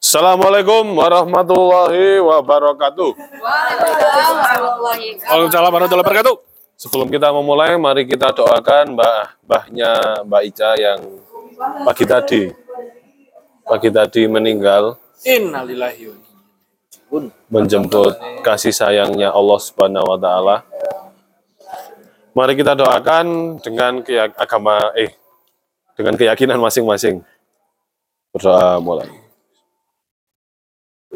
Assalamualaikum warahmatullahi wabarakatuh. Waalaikumsalam warahmatullahi wabarakatuh. Sebelum kita memulai, mari kita doakan mbah mbahnya Mbak Ica yang pagi tadi pagi tadi meninggal Innalillahi menjemput kasih sayangnya Allah Subhanahu wa taala. Mari kita doakan dengan agama eh dengan keyakinan masing-masing. Berdoa mulai.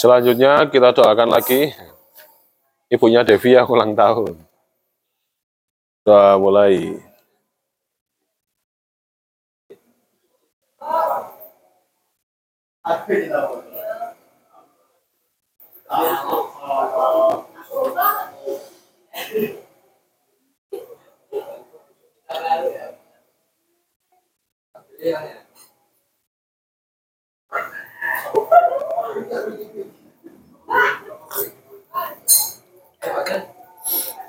Selanjutnya kita doakan lagi ibunya Devi yang ulang tahun. Doa mulai.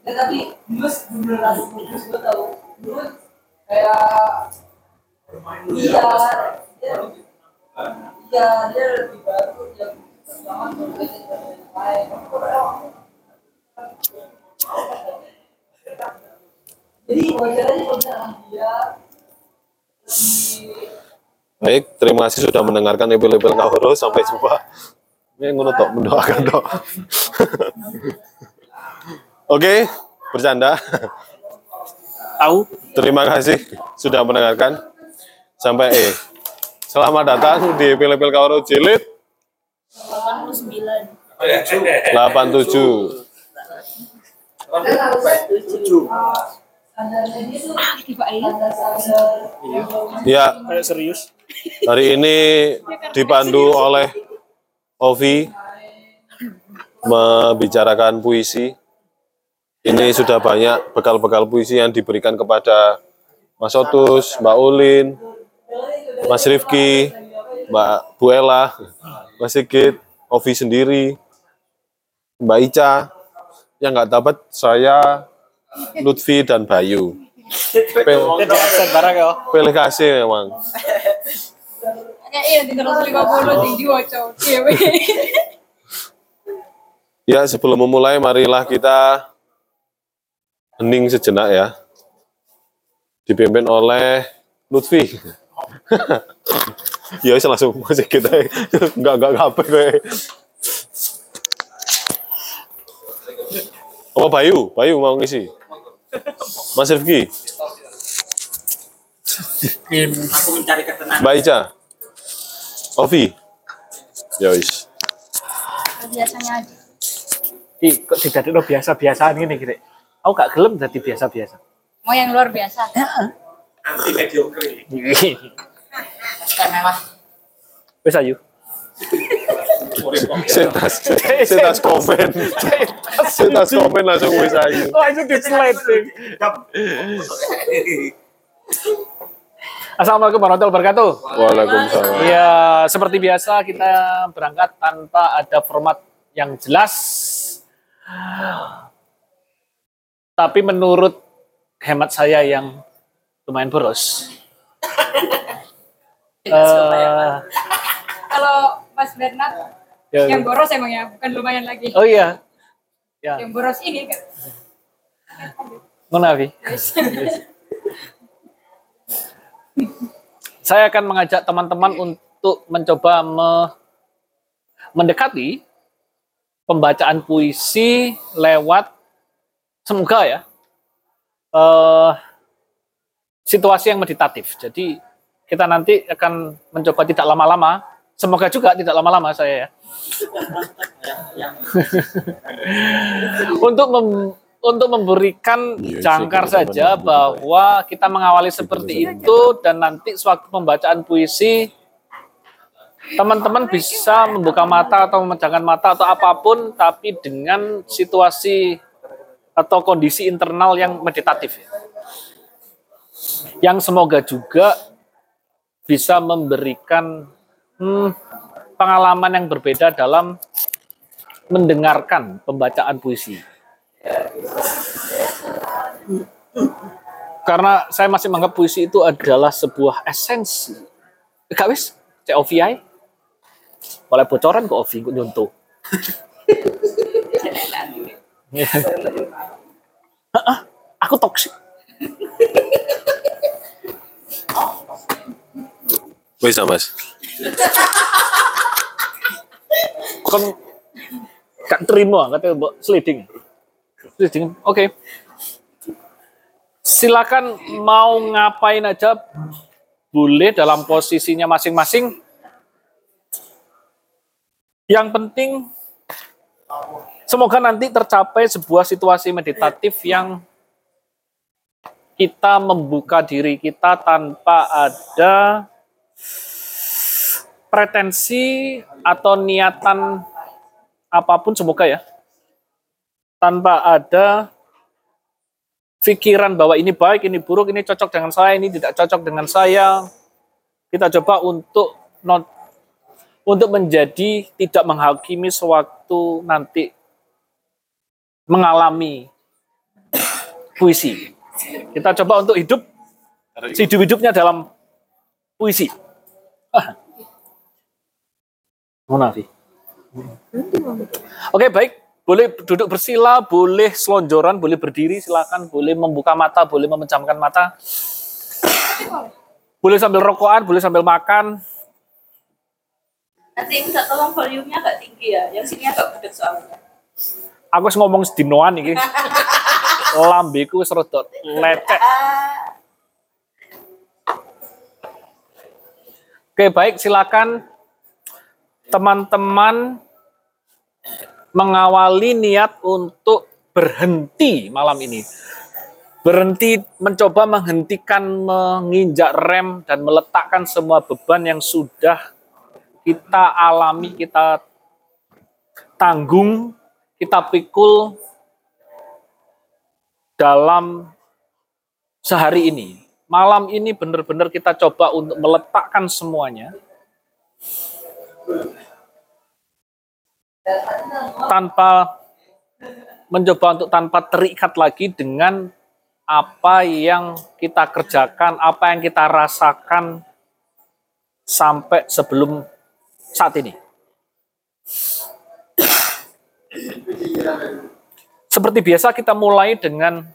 Ya, tapi Mus beneran Mus gue Mus kayak iya dia iya dia lebih baru yang jangan berbeda dengan yang lain jadi wajar aja kalau dia lebih Baik, terima kasih sudah mendengarkan label-label Kahoro. Sampai jumpa. Ini ngono tok, mendoakan tok. Oke, bercanda. Tahu. Terima kasih sudah mendengarkan. Sampai eh. Selamat datang di Pilih-Pilih Kahoro Jilid 89. 87. 87. 87. Ya. Serius. Hari ini dipandu oleh Ovi membicarakan puisi. Ini sudah banyak bekal-bekal puisi yang diberikan kepada Mas Otus, Mbak Ulin, Mas Rifki, Mbak Buela, Mas Sigit, Ovi sendiri, Mbak Ica. Yang nggak dapat saya Lutfi, dan Bayu. Ya. Pilih kasih memang. kayak iya cewek. Ya, sebelum memulai, marilah kita hening sejenak ya. Dipimpin oleh Lutfi. ya, wis langsung musik kita. Enggak, enggak, ngapain gue. Apa Bayu? Bayu mau ngisi? Mas Rifki, Aku mencari ketenangan. Mbak Ica, Ovi. Ya wis. Biasanya aja. Ih, kok tidak ada biasa-biasaan gini gitu. Aku gak gelem jadi biasa-biasa. Mau yang luar biasa. Anti mediocre. Wes ayu. Setas, setas komen. Setas komen langsung wis ayu. Oh, itu disleting. Assalamualaikum warahmatullahi wabarakatuh. Waalaikumsalam. Ya, seperti biasa kita berangkat tanpa ada format yang jelas. Tapi menurut hemat saya yang lumayan boros. eh Kalau Mas Bernard ya, yang boros emang ya, bukan lumayan lagi. oh iya. Ya. Yang boros ini kan. Avi. Saya akan mengajak teman-teman untuk mencoba me- mendekati pembacaan puisi lewat semoga ya eh, situasi yang meditatif. Jadi kita nanti akan mencoba tidak lama-lama. Semoga juga tidak lama-lama saya ya. untuk mem- untuk memberikan Iya, jangkar saja bahwa kita mengawali seperti itu dan nanti sewaktu pembacaan puisi teman-teman bisa membuka mata atau memejamkan mata atau apa pun tapi dengan situasi atau kondisi internal yang meditatif ya. Yang semoga juga bisa memberikan hmm, pengalaman yang berbeda dalam mendengarkan pembacaan puisi. Karena saya masih menganggap puisi itu adalah sebuah esensi. Gak wis, cek OVI. Oleh bocoran kok OVI kok nyuntuh. Aku toksik. Wis ah, Mas. Kon gak terima katanya sliding. Sliding. Oke. Silakan mau ngapain aja boleh dalam posisinya masing-masing. Yang penting semoga nanti tercapai sebuah situasi meditatif yang kita membuka diri kita tanpa ada pretensi atau niatan apa pun semoga ya tanpa ada pikiran bahwa ini baik, ini buruk, ini cocok dengan saya, ini tidak cocok dengan saya. Kita coba untuk not untuk menjadi tidak menghakimi sewaktu nanti mengalami puisi. Kita coba untuk hidup hidup-hidupnya dalam puisi. Ah. Maaf, Vi. Oke, baik. Boleh duduk bersila, boleh selonjoran, boleh berdiri, silakan. Boleh membuka mata, boleh memejamkan mata. Boleh sambil rokokan, boleh sambil makan. Nanti minta tolong volumenya agak tinggi ya. Yang sini agak gede soalnya. Aku ngomong sedinoan iki. Lambeku wis rada lecek. Oke, baik, silakan teman-teman mengawali niat untuk berhenti malam ini. Berhenti mencoba menghentikan menginjak rem dan meletakkan semua beban yang sudah kita alami, kita tanggung, kita pikul dalam sehari ini. Malam ini benar-benar kita coba untuk meletakkan semuanya tanpa mencoba untuk tanpa terikat lagi dengan apa yang kita kerjakan, apa yang kita rasakan sampai sebelum saat ini. Seperti biasa kita mulai dengan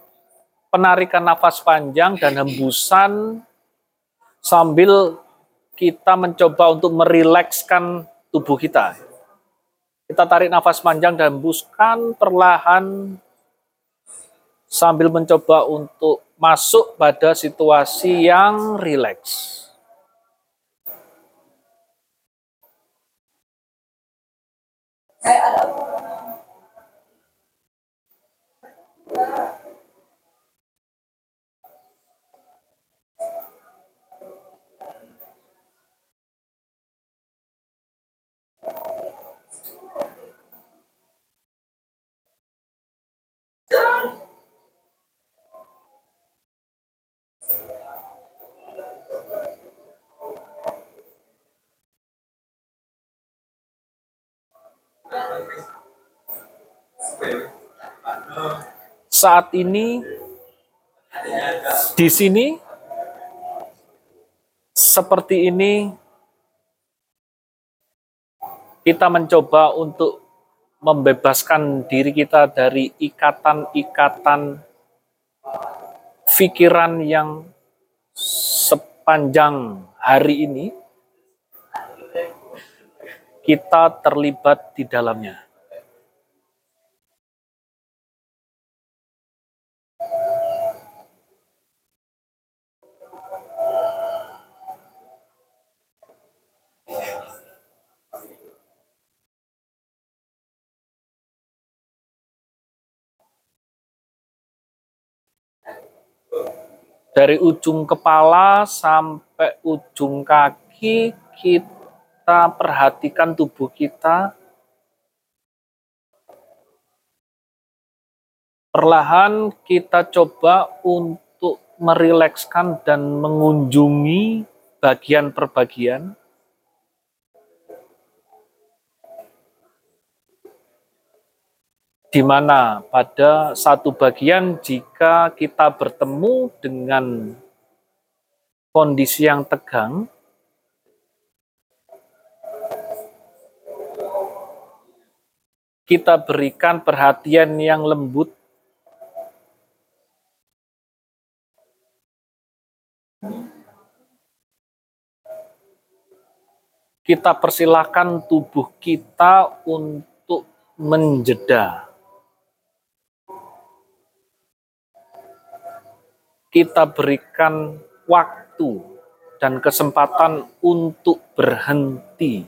penarikan nafas panjang dan hembusan sambil kita mencoba untuk merilekskan tubuh kita. Kita tarik nafas panjang dan hembuskan perlahan sambil mencoba untuk masuk pada situasi yang rileks. Saat ini di sini seperti ini kita mencoba untuk membebaskan diri kita dari ikatan-ikatan pikiran yang sepanjang hari ini kita terlibat di dalamnya. Dari ujung kepala sampai ujung kaki kita perhatikan tubuh kita. Perlahan kita coba untuk merilekskan dan mengunjungi bagian per bagian. Di mana pada satu bagian jika kita bertemu dengan kondisi yang tegang, kita berikan perhatian yang lembut, kita persilahkan tubuh kita untuk menjeda. Kita berikan waktu dan kesempatan untuk berhenti.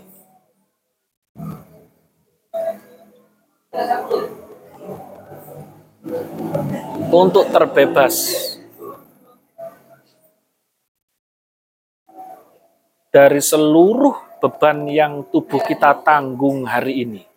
Untuk terbebas dari seluruh beban yang tubuh kita tanggung hari ini.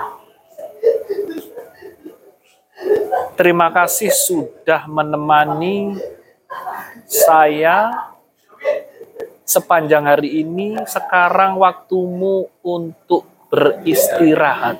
terima kasih sudah menemani saya sepanjang hari ini. Sekarang waktumu untuk beristirahat.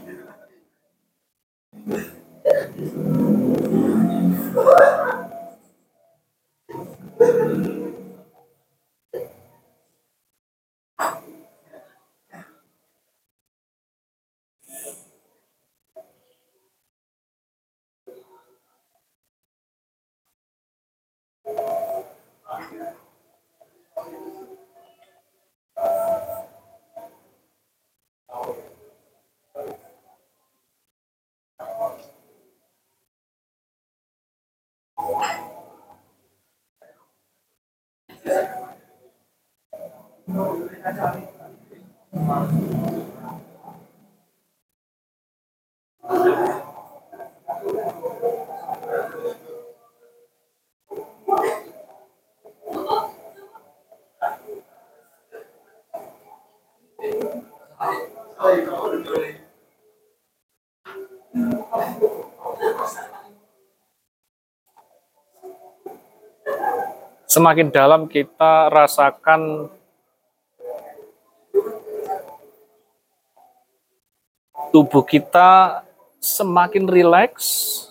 Semakin dalam kita rasakan tubuh kita semakin rileks,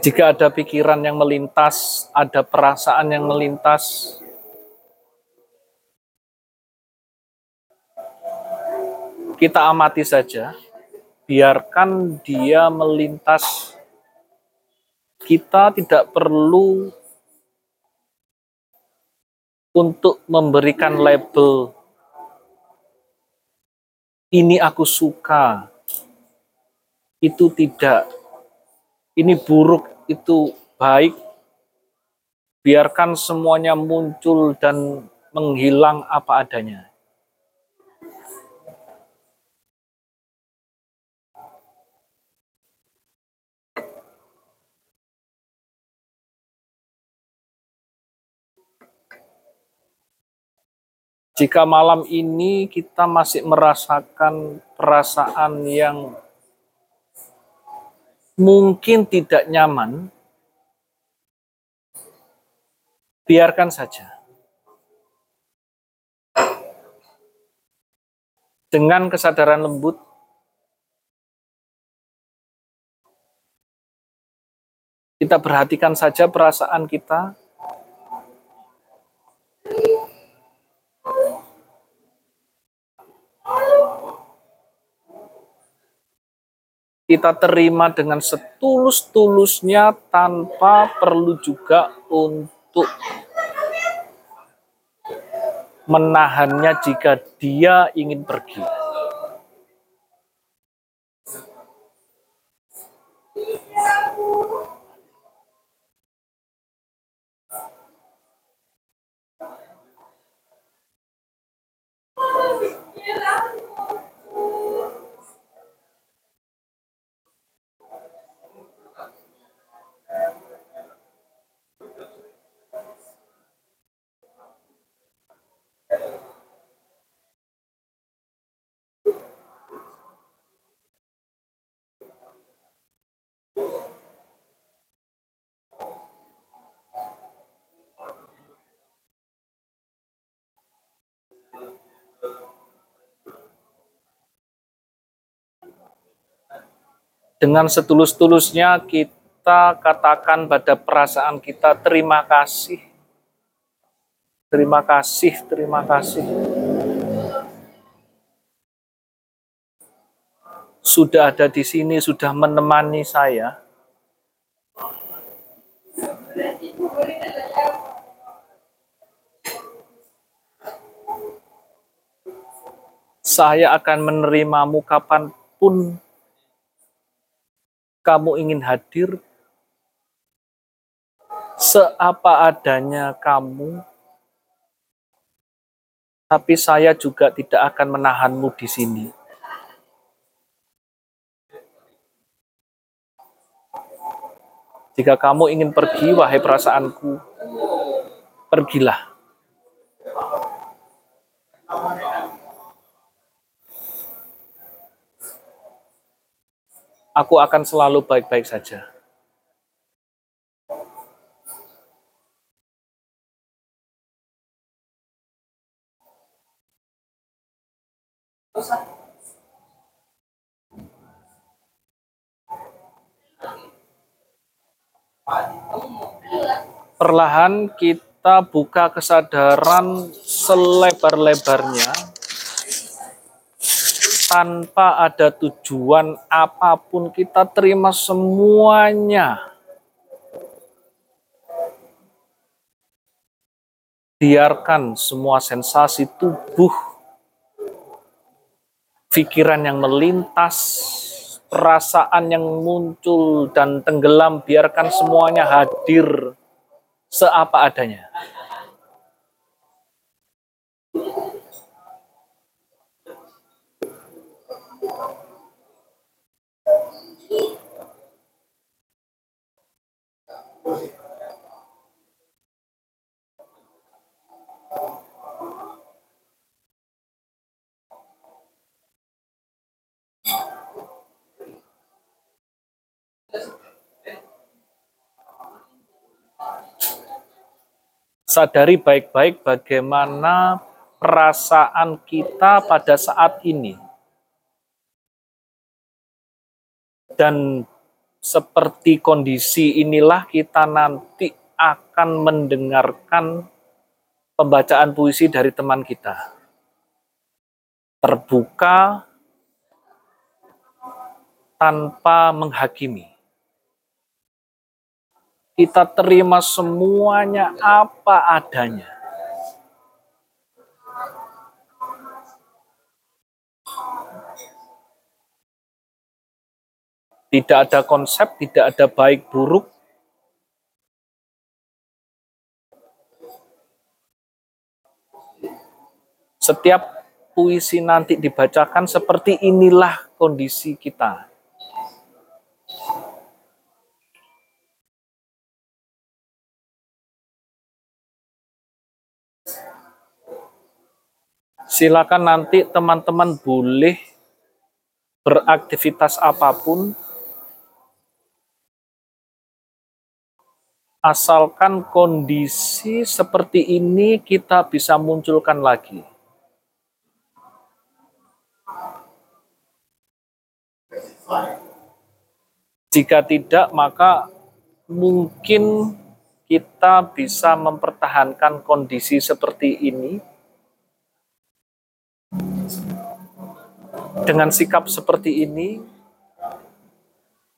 Jika ada pikiran yang melintas, ada perasaan yang melintas, kita amati saja, biarkan dia melintas. Kita tidak perlu untuk memberikan label ini aku suka, itu tidak ini buruk itu baik, biarkan semuanya muncul dan menghilang apa adanya. Jika malam ini kita masih merasakan perasaan yang mungkin tidak nyaman, biarkan saja. Dengan kesadaran lembut, kita perhatikan saja perasaan kita, kita terima dengan setulus-tulusnya tanpa perlu juga untuk menahannya jika dia ingin pergi. Dengan setulus-tulusnya kita katakan pada perasaan kita terima kasih. Terima kasih, terima kasih. Sudah ada di sini, sudah menemani saya. Saya akan menerimamu kapan pun kamu ingin hadir, seapa adanya kamu, tapi saya juga tidak akan menahanmu di sini. Jika kamu ingin pergi, wahai perasaanku, pergilah. Aku akan selalu baik-baik saja. Perlahan kita buka kesadaran selebar-lebarnya tanpa ada tujuan apa pun kita terima semuanya. Biarkan semua sensasi tubuh, pikiran yang melintas, perasaan yang muncul dan tenggelam, biarkan semuanya hadir seapa adanya. Sadari baik-baik bagaimana perasaan kita pada saat ini. Dan seperti kondisi inilah kita nanti akan mendengarkan pembacaan puisi dari teman kita. Terbuka tanpa menghakimi kita terima semuanya apa adanya. Tidak ada konsep, tidak ada baik buruk. Setiap puisi nanti dibacakan seperti inilah kondisi kita. Silakan nanti teman-teman boleh beraktivitas apa pun asalkan kondisi seperti ini kita bisa munculkan lagi. Jika tidak, maka mungkin kita bisa mempertahankan kondisi seperti ini dengan sikap seperti ini,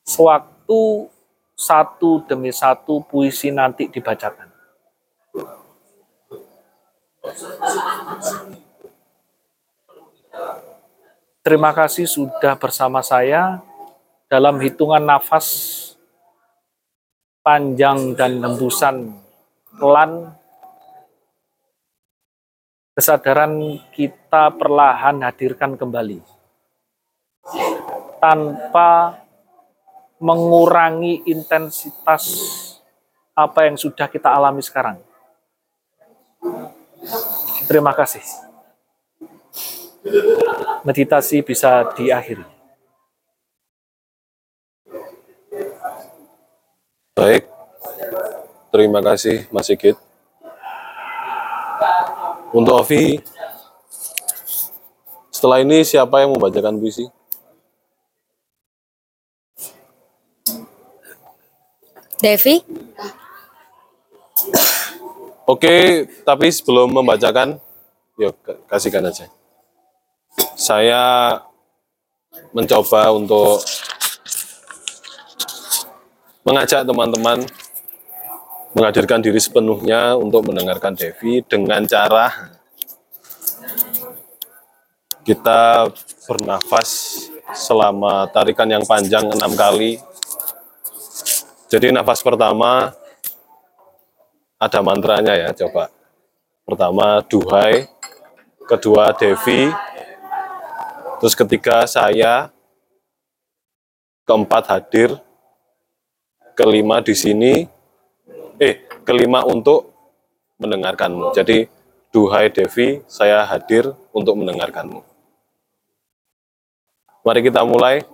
sewaktu satu demi satu puisi nanti dibacakan. Terima kasih sudah bersama saya dalam hitungan nafas panjang dan hembusan pelan kesadaran kita perlahan hadirkan kembali tanpa mengurangi intensitas apa yang sudah kita alami sekarang. Terima kasih. Meditasi bisa diakhiri. Baik. Terima kasih Mas Sigit. Untuk Ovi, setelah ini siapa yang membacakan puisi? Devi, Oke, tapi sebelum membacakan, yuk kasihkan aja. Saya mencoba untuk mengajak teman-teman menghadirkan diri sepenuhnya untuk mendengarkan Devi dengan cara kita bernafas selama tarikan yang panjang enam kali. Jadi nafas pertama ada mantranya ya, coba. Pertama duhai, kedua Devi, terus ketiga saya, keempat hadir, kelima di sini, eh kelima untuk mendengarkanmu. Jadi duhai Devi, saya hadir untuk mendengarkanmu. Mari kita mulai.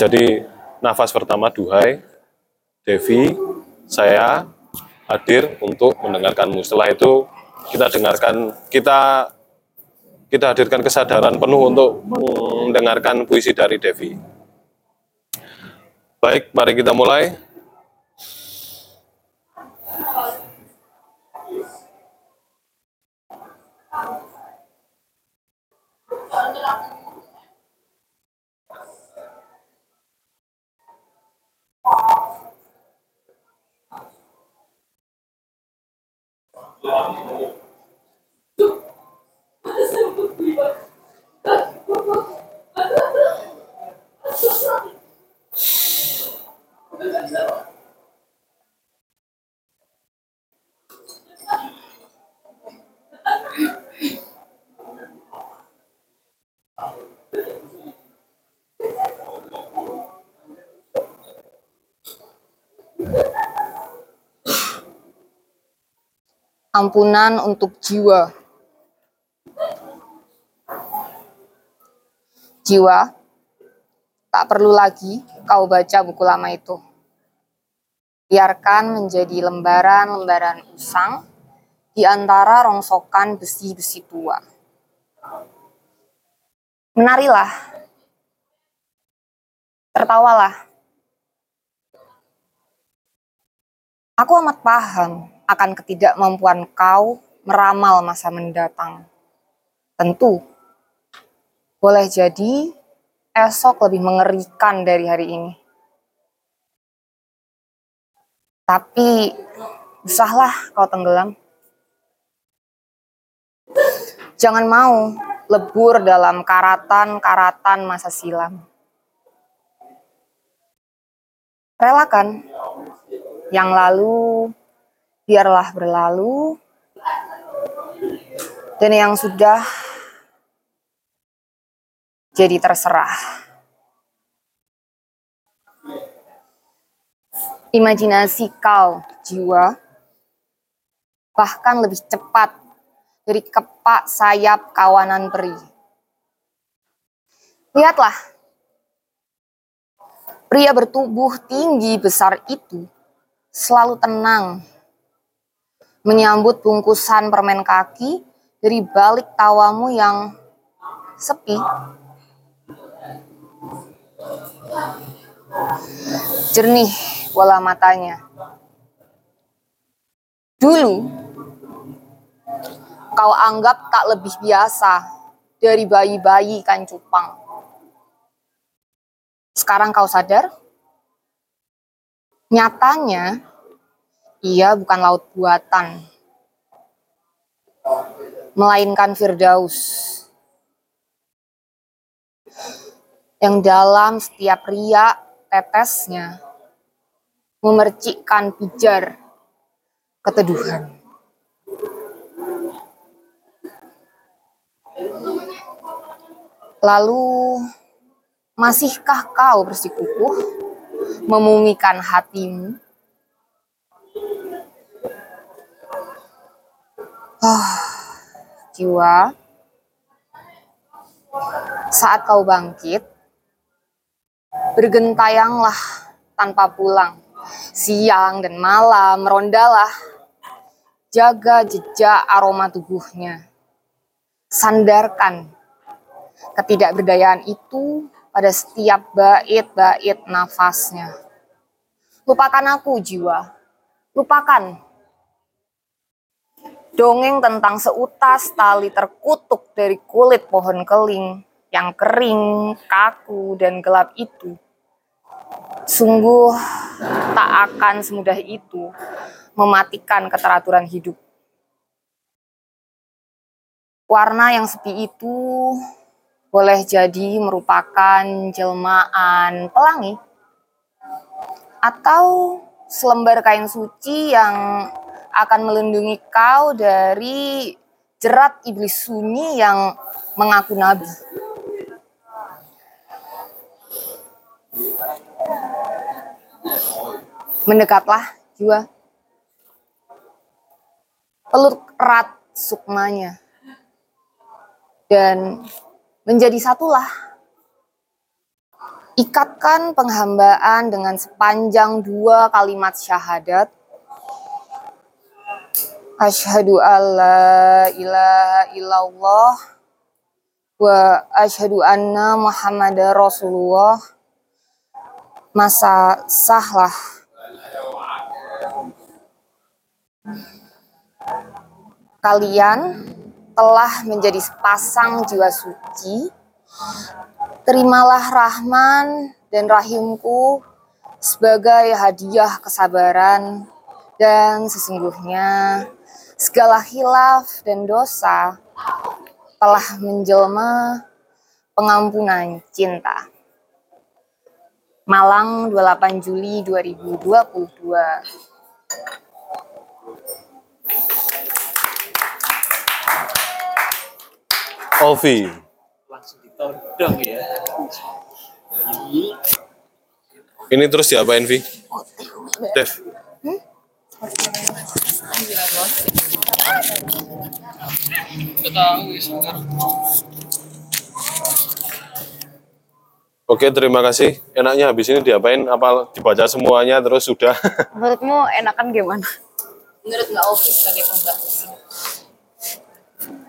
Jadi nafas pertama duhai Devi, saya hadir untuk mendengarkanmu. Setelah itu kita dengarkan, kita kita hadirkan kesadaran penuh untuk mendengarkan puisi dari Devi. Baik, mari kita mulai. Ja. Ampunan untuk jiwa. Jiwa, tak perlu lagi kau baca buku lama itu. Biarkan menjadi lembaran-lembaran usang di antara rongsokan besi-besi tua. Menarilah, tertawalah. Aku amat paham akan ketidakmampuan kau meramal masa mendatang. Tentu, boleh jadi esok lebih mengerikan dari hari ini. Tapi, usahlah kau tenggelam. Jangan mau lebur dalam karatan-karatan masa silam. Relakan. Yang lalu biarlah berlalu. Dan yang sudah jadi terserah. Imajinasi kau, jiwa, bahkan lebih cepat dari kepak sayap kawanan peri. Lihatlah, pria bertubuh tinggi besar itu selalu tenang menyambut bungkusan permen kaki dari balik tawamu yang sepi. Jernih bola matanya. Dulu, kau anggap tak lebih biasa dari bayi-bayi ikan cupang. Sekarang kau sadar? Nyatanya, ia bukan laut buatan, melainkan Firdaus. Yang dalam setiap riak tetesnya memercikkan pijar keteduhan. Lalu, masihkah kau bersikukuh memumikan hatimu? Ah, jiwa, saat kau bangkit, bergentayanglah tanpa pulang. Siang dan malam merondalah, jaga jejak aroma tubuhnya. Sandarkan ketidakberdayaan itu pada setiap bait-bait nafasnya. Lupakan aku jiwa, lupakan. Dongeng tentang seutas tali terkutuk dari kulit pohon keling yang kering, kaku, dan gelap itu. Sungguh tak akan semudah itu mematikan keteraturan hidup. Warna yang sepi itu boleh jadi merupakan jelmaan pelangi atau selembar kain suci yang akan melindungi kau dari jerat iblis sunyi yang mengaku nabi. Mendekatlah jiwa. Peluk erat sukmanya. Dan menjadi satulah. Ikatkan penghambaan dengan sepanjang dua kalimat syahadat. Asyhadu alla ilaha illallah wa asyhadu anna Muhammad Rasulullah. Masa sahlah kalian telah menjadi sepasang jiwa suci, terimalah Rahman dan Rahimku sebagai hadiah kesabaran dan sesungguhnya segala hilaf dan dosa telah menjelma pengampunan cinta. Malang 28 Juli 2022. Ovi. Langsung ditodong ya. Ini terus diapain, Vi? Dev. Oke, terima kasih. Enaknya habis ini diapain? Apa dibaca semuanya terus sudah? Menurutmu enakan gimana? Menurut Mbak Ovi sebagai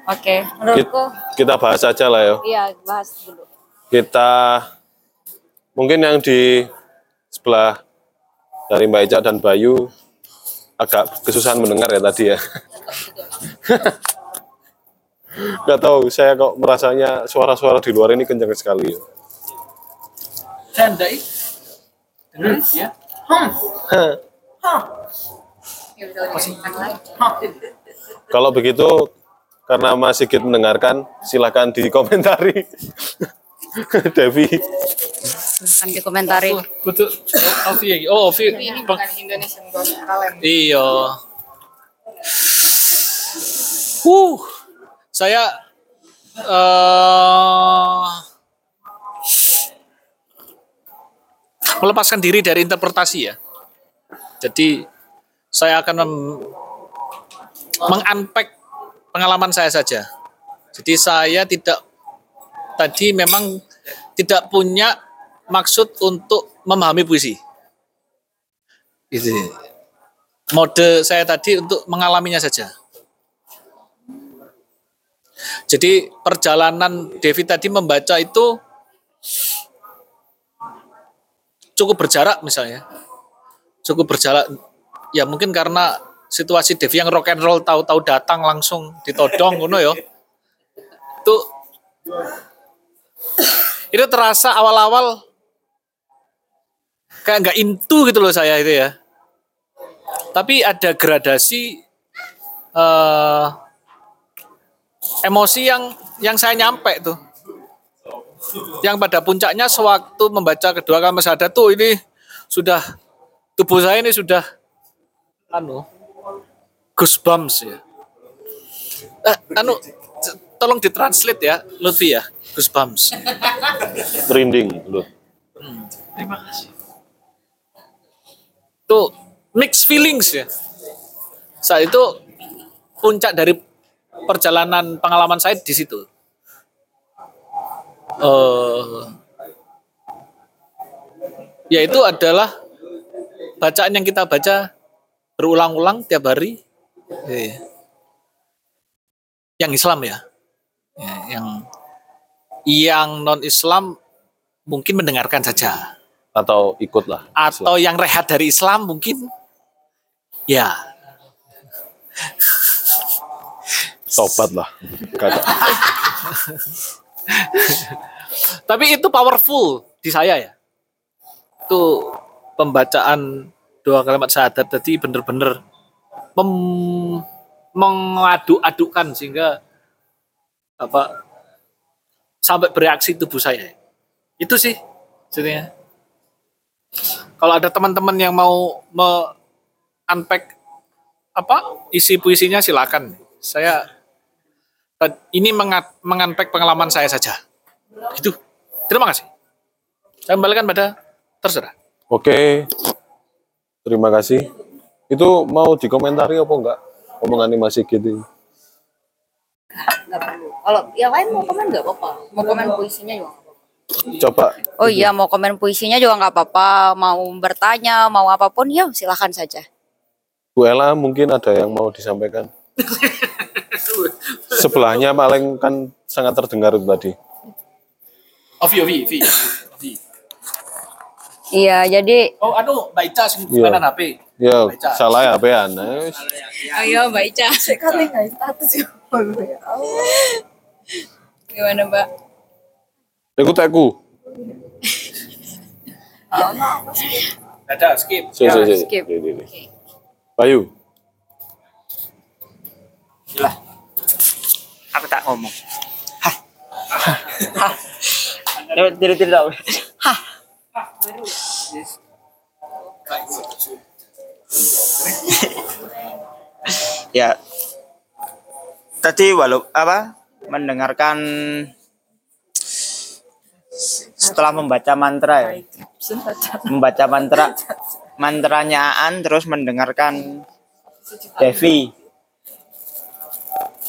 Oke, menurutku Kita bahas aja lah ya. iya bahas dulu. Kita mungkin yang di sebelah dari Mbak Ica dan Bayu agak kesusahan mendengar ya tadi ya. Gak tahu, saya kok merasanya suara-suara di luar ini kencang sekali. Ya. Dengar ya. Kalau begitu, karena Mas Sigit mendengarkan, silahkan dikomentari. Devi. Akan dikomentari. Betul. Ovi ya. Oh, Ovi. Ini bukan Indonesian Ghost Talent. Iya. Uh, saya eh melepaskan diri dari interpretasi ya. Jadi saya akan mem- mengunpack pengalaman saya saja. Jadi saya tidak tadi memang tidak punya maksud untuk memahami puisi. Gitu mode saya tadi untuk mengalaminya saja. Jadi perjalanan Devi tadi membaca itu cukup berjarak misalnya. Cukup berjarak ya mungkin karena situasi Devi yang rock and roll tahu-tahu datang langsung ditodong ngono ya. Itu itu terasa awal-awal kayak nggak intu gitu loh saya itu ya. Tapi ada gradasi eh, emosi yang yang saya nyampe tuh. Yang pada puncaknya sewaktu membaca kedua kalimat syahadat tuh ini sudah tubuh saya ini sudah anu goosebumps ya. Eh, anu tolong ditranslate ya Lutfi ya goosebumps. Merinding lu. terima kasih tuh mixed feelings ya. Saat itu puncak dari perjalanan pengalaman saya di situ. Eh yaitu adalah bacaan yang kita baca berulang-ulang tiap hari. Iya. yang Islam ya, Ya, yang yang non Islam mungkin mendengarkan saja Atau ikutlah. atau yang rehat dari Islam mungkin? Ya. Tobat lah. Tapi itu powerful di saya ya. Itu pembacaan dua kalimat syahadat tadi bener-bener mem- mengaduk-adukkan sehingga apa sampai bereaksi tubuh saya. Itu sih sebenarnya kalau ada teman-teman yang mau me unpack apa isi puisinya silakan saya ini mengat, mengunpack pengalaman saya saja itu terima kasih saya kembalikan pada terserah Oke. Terima kasih. Itu mau dikomentari apa enggak? Omongan Mas Sigit ini. Nggak perlu. Kalau yang lain mau komen nggak apa-apa. Mau komen puisinya juga. Coba. Oh iya, mau komen puisinya juga nggak apa-apa. Mau bertanya, mau apa pun, ya silahkan saja. Bu Ella mungkin ada yang mau disampaikan. Sebelahnya paling kan sangat terdengar tadi. Ovi Ovi Ovi Ovi. Iya, jadi oh anu Mbak Ica sing Iya. mainan HP Ya, Baca. salah ya apean. Wis. Ayo Mbak Ica. Sekali nggak status ya. Gimana Mbak? Iku teku. ada skip Si, si, si. skip. Si. Bayu. aku tak ngomong hah hah tidak tidak hah ya tadi walau apa mendengarkan setelah membaca mantra ya? Membaca mantra. Mantranya Aan terus mendengarkan Devi.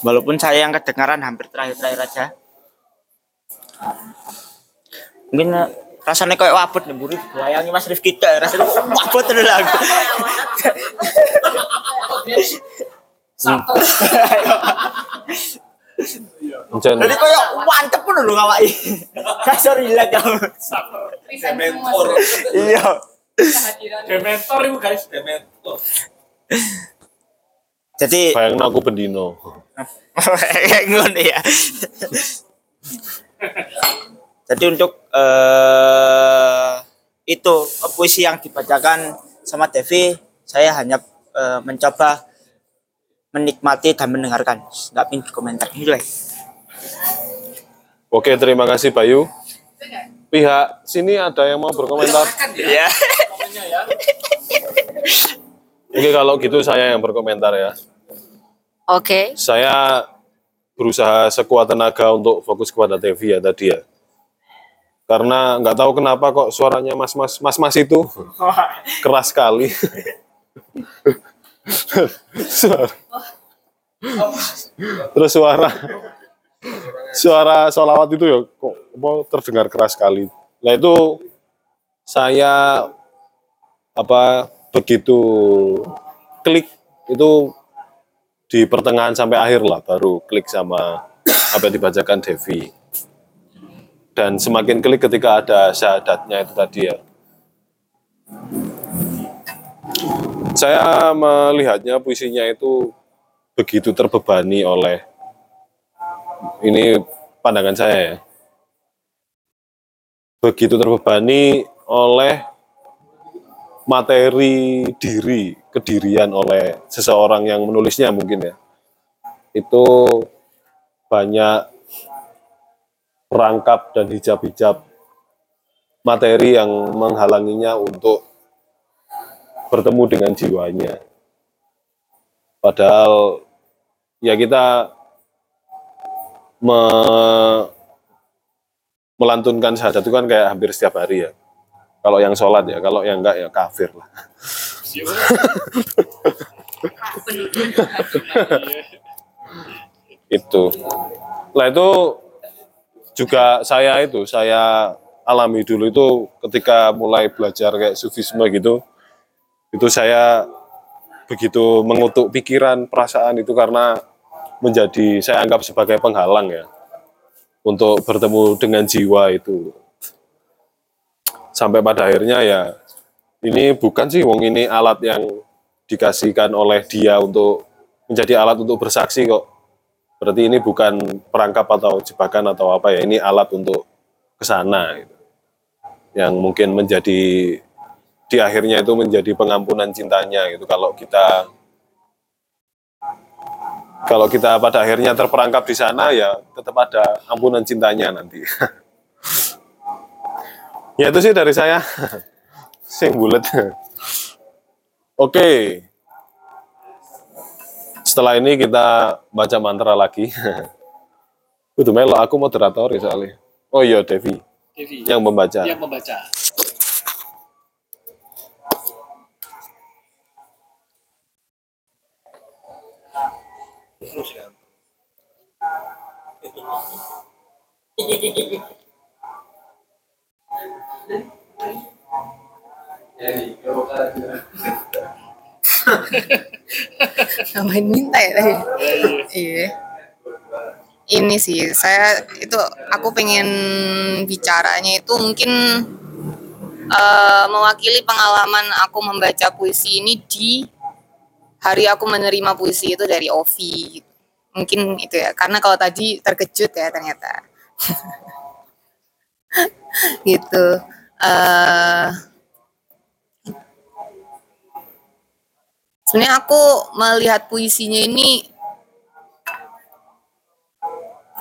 Walaupun saya yang kedengaran hampir terakhir-terakhir aja. Mungkin eh, rasanya kayak wabut nih buri bayangi mas Rifki kita rasanya wabut dulu lagu Encen. Jadi kayak mantep pun dulu ngawai kasar gila kamu. Iya. Dementor itu guys Dementor jadi Bayangin aku bendino. kayak ngono ya. Jadi untuk eh itu puisi yang dibacakan sama Devi saya hanya eh, mencoba menikmati dan mendengarkan nggak ingin komentar ya Oke, terima kasih Bayu. pihak sini ada yang mau berkomentar? Iya. Oke, kalau gitu saya yang berkomentar ya. Oke. Saya berusaha sekuat tenaga untuk fokus kepada TV ya tadi ya. Karena nggak tahu kenapa kok suaranya mas-mas mas-mas itu keras sekali. Terus suara suara solawat itu ya kok apa, terdengar keras sekali. Nah itu saya apa begitu klik itu di pertengahan sampai akhir lah baru klik sama apa yang dibacakan Devi. Dan semakin klik ketika ada syahadatnya itu tadi ya. Saya melihatnya puisinya itu begitu terbebani oleh ini pandangan saya ya. Begitu terbebani oleh materi diri, kedirian oleh seseorang yang menulisnya mungkin ya. Itu banyak perangkap dan hijab-hijab materi yang menghalanginya untuk bertemu dengan jiwanya. Padahal ya kita me- melantunkan syahadat itu kan kayak hampir setiap hari ya. Kalau yang sholat ya, kalau yang enggak ya kafir lah. itu. Nah itu juga saya itu, saya alami dulu itu ketika mulai belajar kayak sufisme gitu, itu saya begitu mengutuk pikiran, perasaan itu karena menjadi saya anggap sebagai penghalang ya untuk bertemu dengan jiwa itu sampai pada akhirnya ya ini bukan sih wong ini alat yang dikasihkan oleh dia untuk menjadi alat untuk bersaksi kok berarti ini bukan perangkap atau jebakan atau apa ya ini alat untuk ke sana gitu. yang mungkin menjadi di akhirnya itu menjadi pengampunan cintanya gitu kalau kita kalau kita pada akhirnya terperangkap di sana ya tetap ada ampunan cintanya nanti. ya itu sih dari saya. Sing bulet. Oke. Setelah ini kita baca mantra lagi. Udah melo aku moderator ya soalnya. Oh iya Devi Devi yang membaca. yang membaca. Nambahin minta ya tadi. Iya. Ini sih saya itu aku pengen bicaranya itu mungkin eh, mewakili pengalaman aku membaca puisi ini di hari aku menerima puisi itu dari Ovi. Mungkin itu ya karena kalau tadi terkejut ya ternyata. gitu. eh sebenarnya aku melihat puisinya ini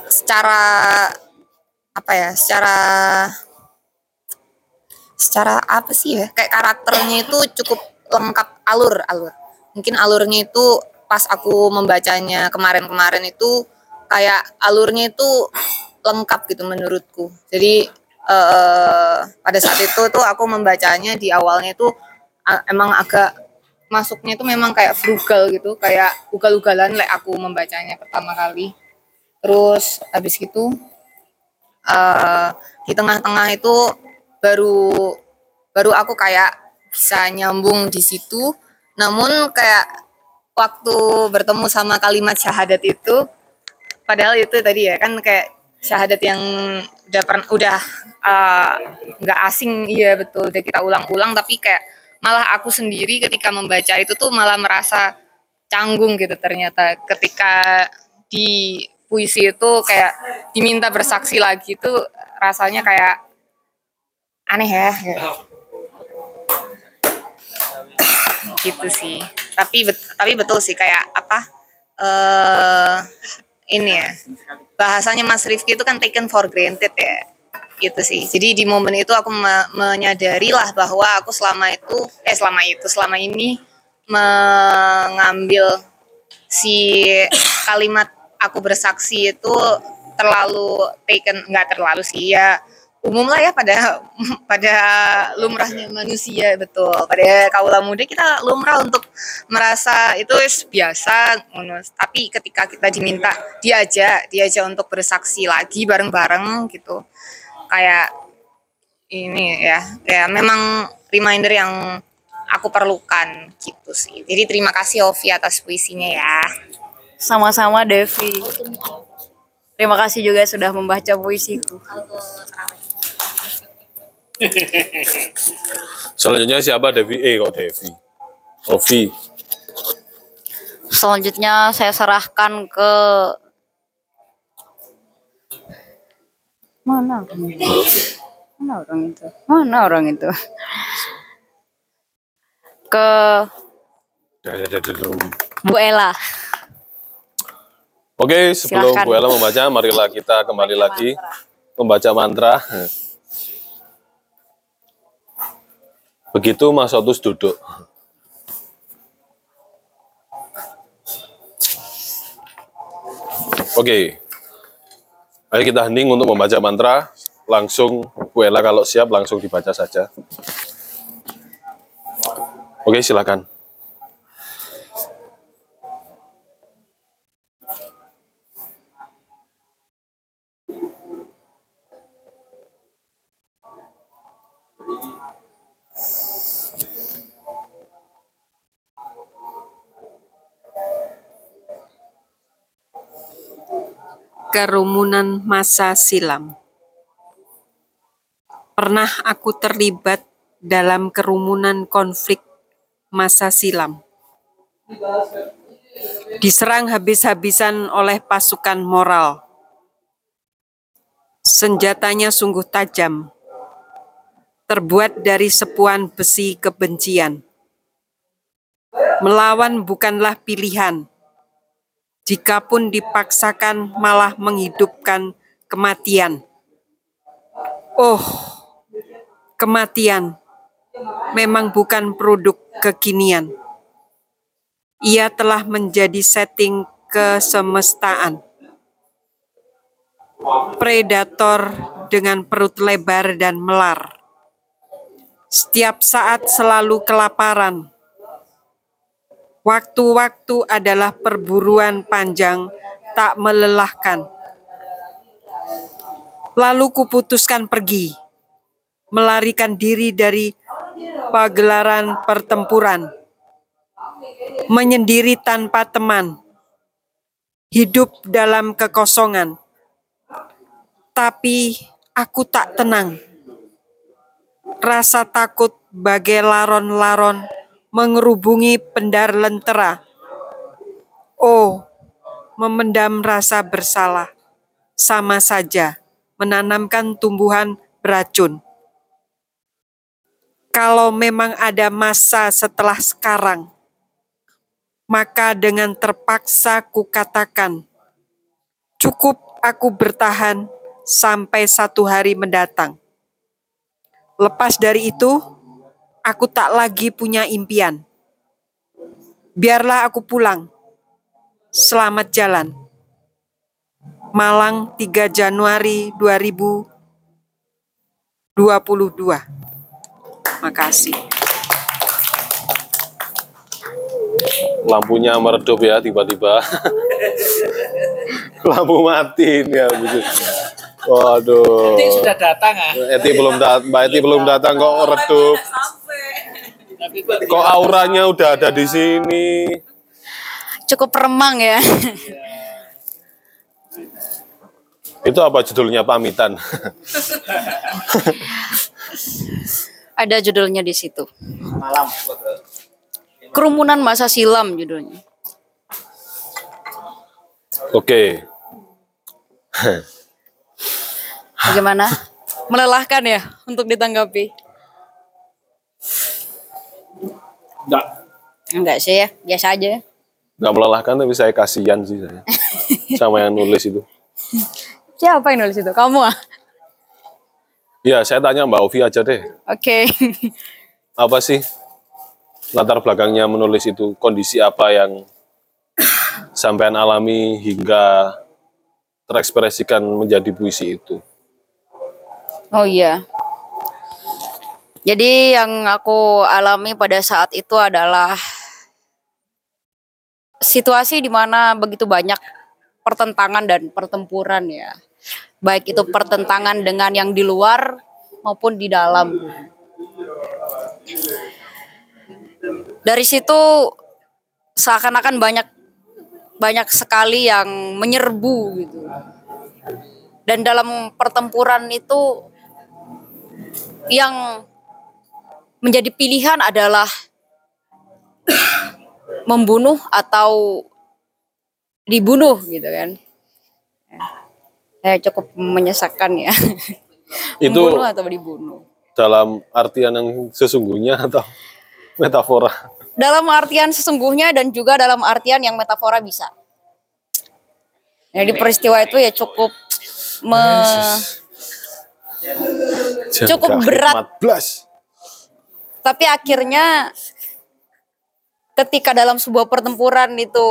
secara apa ya secara secara apa sih ya kayak karakternya itu cukup lengkap alur alur mungkin alurnya itu pas aku membacanya kemarin-kemarin itu kayak alurnya itu lengkap gitu menurutku. Jadi eh, pada saat itu tuh aku membacanya di awalnya itu emang agak masuknya itu memang kayak frugal gitu kayak ugal-ugalan like aku membacanya pertama kali. Terus habis gitu eh di tengah-tengah itu baru baru aku kayak bisa nyambung di situ namun kayak waktu bertemu sama kalimat syahadat itu padahal itu tadi ya kan kayak syahadat yang udah pernah udah eh, nggak asing iya betul udah kita ulang-ulang tapi kayak malah aku sendiri ketika membaca itu tuh malah merasa canggung gitu ternyata ketika di puisi itu kayak diminta bersaksi lagi itu rasanya kayak aneh ya gitu. Gitu sih. Tapi bet- tapi betul sih kayak apa eh ini ya bahasanya Mas Rifki itu kan taken for granted ya gitu sih. Jadi di momen itu aku me- menyadari lah bahwa aku selama itu eh selama itu selama ini mengambil si kalimat aku bersaksi itu terlalu taken nggak terlalu sih ya umum lah ya pada pada lumrahnya manusia betul. Pada kaula muda kita lumrah untuk merasa itu biasa tapi ketika kita diminta diajak diajak untuk bersaksi lagi bareng-bareng gitu. Kayak ini ya ya memang reminder yang aku perlukan gitu sih. Jadi terima kasih Ovi atas puisinya ya. Sama-sama Devi. Terima kasih juga sudah membaca puisiku. Selanjutnya siapa Devi? Eh kok Devi? Ovi. Selanjutnya saya serahkan ke mana orang itu? Mana orang itu? Mana orang itu? Ke Bu Ella. Oke, sebelum Silakan. Bu Ella membaca, marilah kita kembali lagi membaca mantra. Begitu Mas Otus duduk. Oke, ayo kita hening untuk membaca mantra. Langsung Bu kalau siap langsung dibaca saja. Oke, silakan. Kerumunan masa silam. Pernah aku terlibat dalam kerumunan konflik masa silam. Diserang habis-habisan oleh pasukan moral. Senjatanya sungguh tajam, terbuat dari sepuan besi kebencian. Melawan bukanlah pilihan, jikapun dipaksakan malah menghidupkan kematian. Oh, kematian memang bukan produk kekinian. Ia telah menjadi setting kesemestaan. Predator dengan perut lebar dan melar. Setiap saat selalu kelaparan, Waktu-waktu adalah perburuan panjang tak melelahkan. Lalu kuputuskan pergi, melarikan diri dari pagelaran pertempuran, menyendiri tanpa teman, hidup dalam kekosongan. Tapi aku tak tenang. Rasa takut bagai laron-laron mengerubungi pendar lentera. Oh, memendam rasa bersalah, sama saja menanamkan tumbuhan beracun. Kalau memang ada masa setelah sekarang, maka dengan terpaksa kukatakan, cukup aku bertahan sampai satu hari mendatang. Lepas dari itu, aku tak lagi punya impian. Biarlah aku pulang. Selamat jalan. Malang 3 Januari 2022. Makasih. lampunya meredup ya tiba-tiba. Lampu mati ini ya. Waduh. Nanti sudah datang ah. Eti belum datang, Mbak Eti belum datang kok redup. Kok auranya udah ada di sini. Cukup remang ya. Itu apa judulnya pamitan? Ada judulnya di situ. Malam. Kerumunan masa silam judulnya. Oke. Bagaimana? Melelahkan ya untuk ditanggapi? Enggak. Enggak sih ya, biasa aja. Nggak melelahkan tapi saya kasihan sih saya. Sama yang nulis itu. Siapa yang nulis itu? Kamu ah? Ya, saya tanya Mbak Ovi aja deh. Oke. Apa sih latar belakangnya menulis itu? Kondisi apa yang sampean alami hingga terekspresikan menjadi puisi itu? Oh iya. Jadi yang aku alami pada saat itu adalah situasi di mana begitu banyak pertentangan dan pertempuran ya. Baik itu pertentangan dengan yang di luar maupun di dalam. Dari situ seakan-akan banyak banyak sekali yang menyerbu gitu. Dan dalam pertempuran itu yang menjadi pilihan adalah membunuh atau dibunuh gitu kan. Ya, cukup menyesakan ya. Itu membunuh atau dibunuh. dalam artian yang sesungguhnya atau metafora? Dalam artian sesungguhnya dan juga dalam artian yang metafora bisa. Jadi peristiwa itu ya cukup me- Cukup berat. 14. Tapi akhirnya ketika dalam sebuah pertempuran itu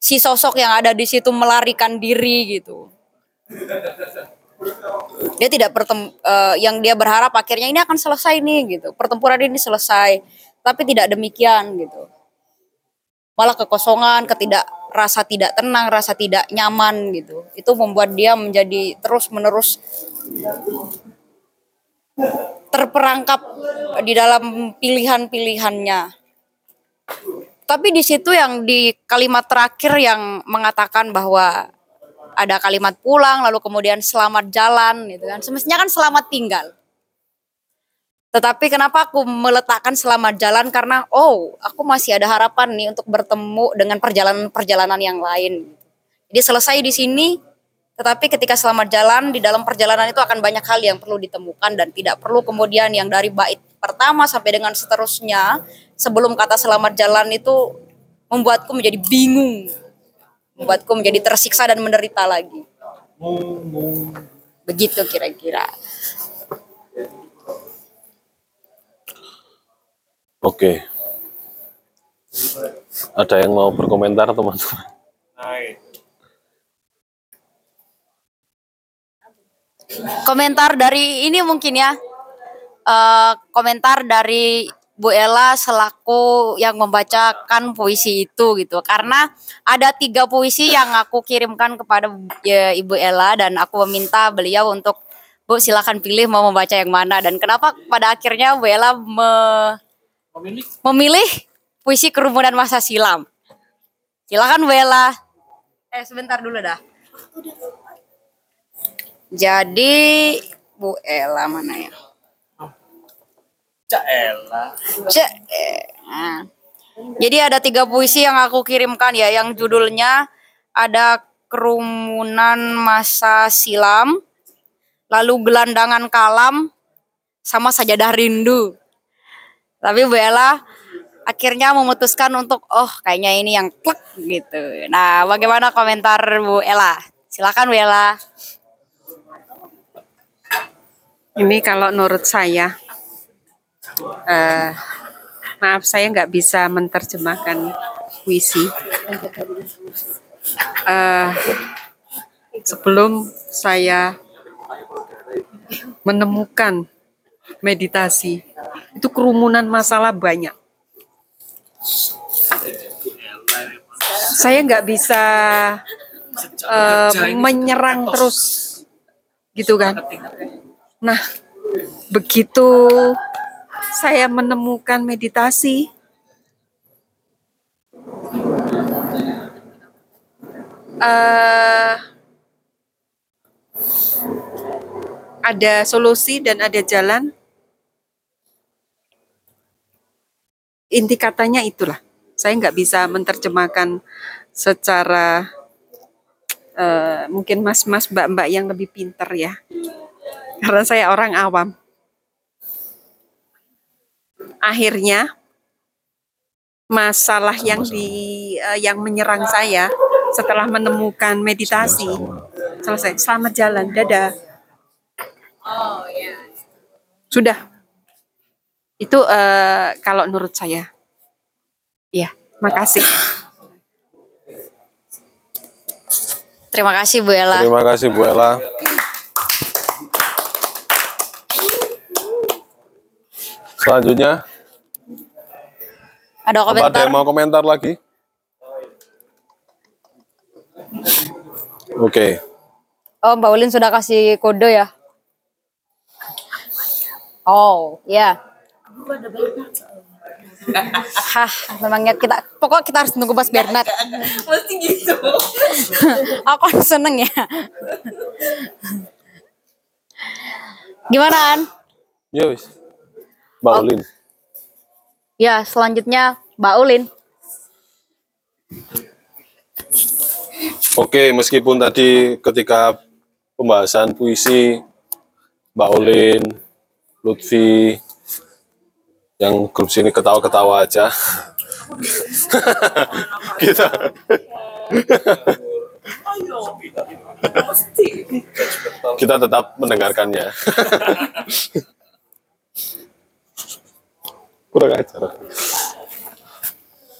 si sosok yang ada di situ melarikan diri gitu. Dia tidak bertem eh, yang dia berharap akhirnya ini akan selesai nih gitu. Pertempuran ini selesai tapi tidak demikian gitu. Malah kekosongan ketidak rasa tidak tenang rasa tidak nyaman gitu. Itu membuat dia menjadi terus menerus terperangkap di dalam pilihan-pilihannya. Tapi di situ yang di kalimat terakhir yang mengatakan bahwa ada kalimat pulang lalu kemudian selamat jalan gitu kan. Semestinya kan selamat tinggal. Tetapi kenapa aku meletakkan selamat jalan karena oh, aku masih ada harapan nih untuk bertemu dengan perjalanan-perjalanan yang lain. Jadi selesai di sini tetapi ketika selamat jalan di dalam perjalanan itu akan banyak hal yang perlu ditemukan dan tidak perlu kemudian yang dari bait pertama sampai dengan seterusnya sebelum kata selamat jalan itu membuatku menjadi bingung, membuatku menjadi tersiksa dan menderita lagi. Begitu kira-kira. Oke. Ada yang mau berkomentar teman-teman? Komentar dari ini mungkin ya. eh, komentar dari Bu Ella selaku yang membacakan puisi itu gitu. Karena ada tiga puisi yang aku kirimkan kepada ya, Ibu Ella dan aku meminta beliau untuk Bu silakan pilih mau membaca yang mana dan kenapa pada akhirnya Bu Ella me- Memilih memilih puisi kerumunan masa silam. Silakan Bu Ella. Eh sebentar dulu dah. Jadi Bu Ella mana ya? Cak nah. Jadi ada tiga puisi yang aku kirimkan ya, yang judulnya ada kerumunan masa silam, lalu gelandangan kalam, sama sajadah rindu. Tapi Bu Ella akhirnya memutuskan untuk oh kayaknya ini yang klek gitu. Nah, bagaimana komentar Bu Ella? Silakan Bu Ella. Ini kalau menurut saya, eh, maaf saya nggak bisa menerjemahkan puisi. Eh, sebelum saya menemukan meditasi, itu kerumunan masalah banyak. Saya nggak bisa eh, menyerang terus, gitu kan? Nah, begitu saya menemukan meditasi, eh, ada solusi dan ada jalan. Inti katanya itulah. Saya nggak bisa menerjemahkan secara eh, mungkin mas-mas, mbak-mbak yang lebih pinter ya karena saya orang awam. Akhirnya masalah yang di eh, yang menyerang saya setelah menemukan meditasi selesai. Selamat jalan, dadah. Sudah. Itu eh, kalau menurut saya. Ya, makasih. Terima kasih Bu Ella. Terima kasih Bu Ella. Selanjutnya, Ada apa ada komentar? yang mau komentar lagi? Oke, Oh, Mbak Ulin sudah kasih kode ya? Oh, ya. Hah, memangnya kita pokoknya kita harus nunggu Mas Bernard. Mesti gitu. Aku seneng ya. Gimana An? ya wis. Mbak Ulin. Ya, selanjutnya Mbak Ulin. Oke, meskipun tadi ketika pembahasan puisi Mbak Ulin, Lutfi, yang grup sini ketawa-ketawa aja. kita kita tetap mendengarkannya. Kurang ajar.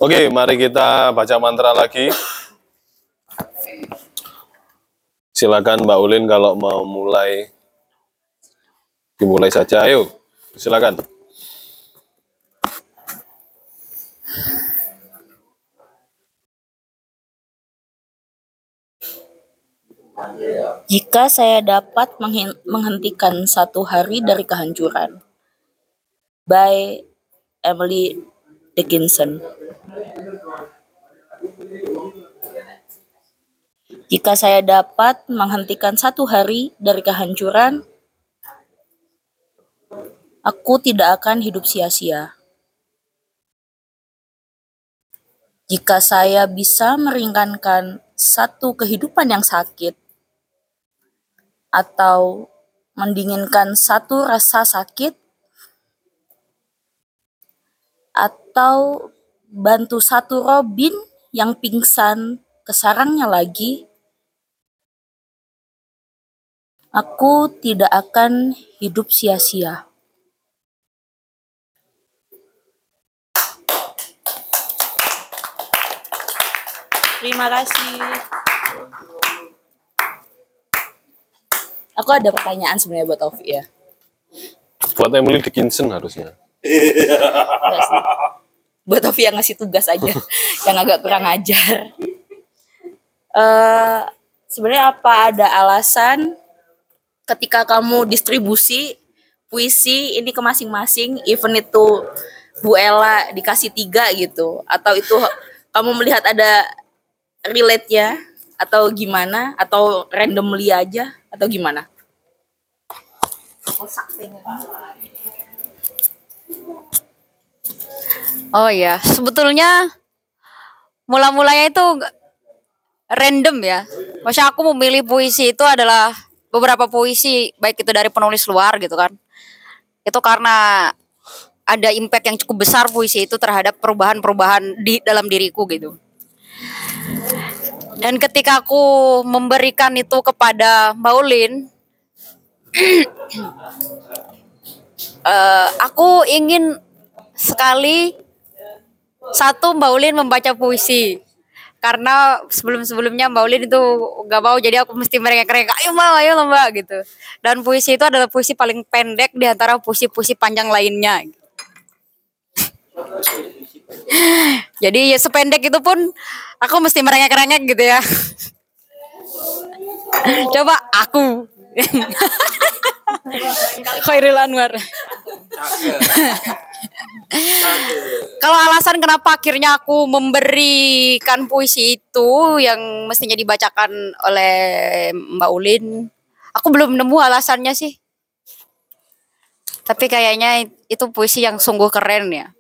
Oke, mari kita baca mantra lagi. Silakan Mbak Ulin kalau mau mulai dimulai saja. Ayo, silakan. Jika saya dapat menghen- menghentikan satu hari dari kehancuran. By Emily Dickinson. Jika saya dapat menghentikan satu hari dari kehancuran, aku tidak akan hidup sia-sia. Jika saya bisa meringankan satu kehidupan yang sakit, atau mendinginkan satu rasa sakit atau bantu satu Robin yang pingsan ke sarangnya lagi, aku tidak akan hidup sia-sia. Terima kasih. Aku ada pertanyaan sebenarnya buat Taufik ya. Buat Emily Dickinson harusnya. Buat Taufik yang ngasih tugas aja, yang agak kurang ajar. Eh, sebenarnya apa ada alasan ketika kamu distribusi puisi ini ke masing-masing, even itu Bu Ella dikasih tiga gitu, atau itu kamu melihat ada relate-nya, atau gimana, atau randomly aja, atau gimana? Oh iya, sebetulnya mula-mulanya itu random ya. Maksudnya aku memilih puisi itu adalah beberapa puisi baik itu dari penulis luar gitu kan. Itu karena ada impact yang cukup besar puisi itu terhadap perubahan-perubahan di dalam diriku gitu. Dan ketika aku memberikan itu kepada Mbak Ulin, eh, aku ingin sekali satu Mbak Ulin membaca puisi. Karena sebelum-sebelumnya Mbak Ulin itu gak mau jadi aku mesti mereka-mereka ayo mbak ayo mbak gitu. Dan puisi itu adalah puisi paling pendek di antara puisi-puisi panjang lainnya. Jadi ya sependek itu pun aku mesti merengek-rengek gitu ya. Coba aku. Khairil Anwar Kalau alasan kenapa akhirnya aku memberikan puisi itu yang mestinya dibacakan oleh Mbak Ulin, aku belum nemu alasannya sih. Tapi kayaknya itu puisi yang sungguh keren ya.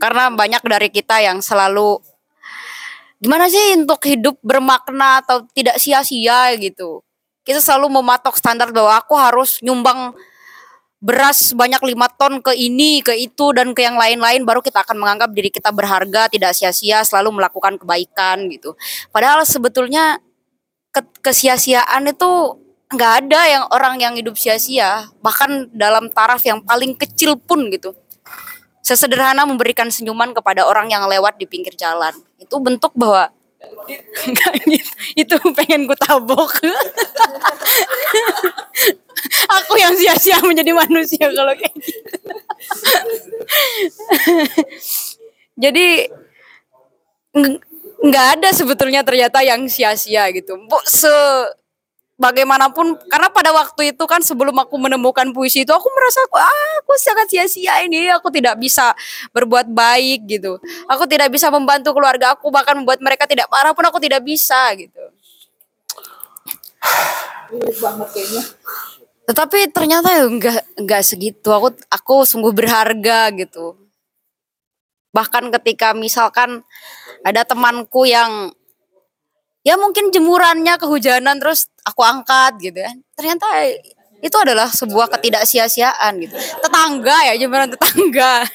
Karena banyak dari kita yang selalu gimana sih untuk hidup bermakna atau tidak sia-sia gitu. Kita selalu mematok standar bahwa aku harus nyumbang beras banyak lima ton ke ini, ke itu dan ke yang lain-lain baru kita akan menganggap diri kita berharga, tidak sia-sia, selalu melakukan kebaikan gitu. Padahal sebetulnya ke kesia-siaan itu nggak ada yang orang yang hidup sia-sia. Bahkan dalam taraf yang paling kecil pun gitu. Sesederhana memberikan senyuman kepada orang yang lewat di pinggir jalan. Itu bentuk bahwa itu pengen ku tabok aku yang sia-sia menjadi manusia kalau kayak gitu. Jadi nggak ada sebetulnya ternyata yang sia-sia gitu. Bu, se bagaimanapun karena pada waktu itu kan sebelum aku menemukan puisi itu aku merasa aku ah, aku sangat sia-sia ini aku tidak bisa berbuat baik gitu. Aku tidak bisa membantu keluarga aku bahkan membuat mereka tidak marah pun aku tidak bisa gitu tetapi ternyata ya enggak enggak segitu. Aku aku sungguh berharga gitu. Bahkan ketika misalkan ada temanku yang ya mungkin jemurannya kehujanan terus aku angkat gitu kan. Ternyata itu adalah sebuah ketidaksiasiaan gitu. Tetangga ya jemuran tetangga.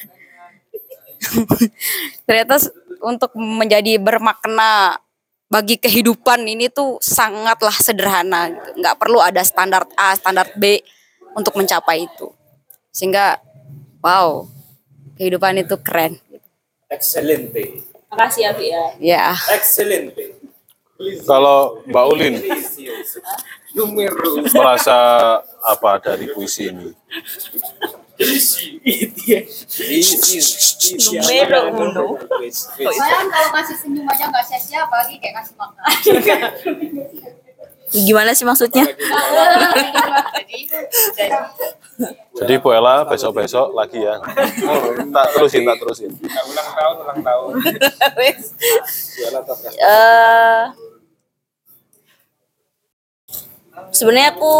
Ternyata untuk menjadi bermakna bagi kehidupan ini tuh sangatlah sederhana gitu. nggak perlu ada standar A standar B untuk mencapai itu sehingga wow kehidupan itu keren Excelente. Makasih ya, Bi ya. ya Excelente. Kalau Mbak Ulin merasa apa dari puisi ini? Numero uno. Sayang kalau kasih senyum aja nggak sia-sia, apalagi kayak kasih makan. Gimana sih maksudnya? Jadi Bu Ella besok-besok lagi ya. Tak terusin, tak terusin. Ulang tahun, ulang tahun. eh sebenarnya aku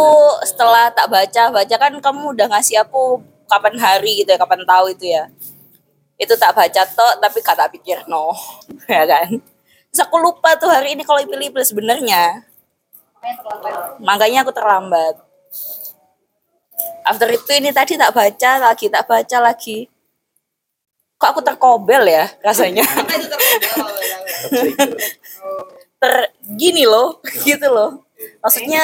setelah tak baca baca kan kamu udah ngasih aku kapan hari gitu ya kapan tahu itu ya. Itu tak baca toh tapi kata pikir no ya kan. Terus aku lupa tuh hari ini kalau pilih-pilih sebenarnya. Makanya aku terlambat. After itu ini tadi tak baca lagi tak baca lagi. Kok aku terkobel ya rasanya? Ter gini loh gitu loh maksudnya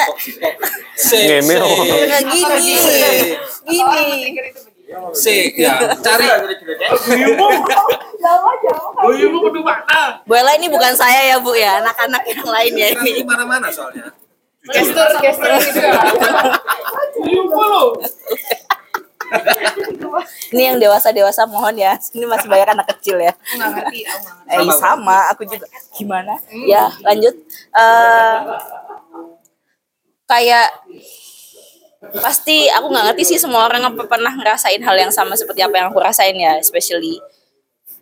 nggak gini gini. Si, ya, cari. Bu Ella ini bukan saya ya Bu ya. Anak-anak yang lain ya ini. Mana-mana soalnya. Gestur, gestur gitu ini yang dewasa dewasa mohon ya. Ini masih banyak anak kecil ya. Nggak ngerti, aku nggak ngerti. eh sama aku juga. Gimana? Ya lanjut. Eh kayak pasti aku nggak ngerti sih semua orang apa pernah ngerasain hal yang sama seperti apa yang aku rasain ya especially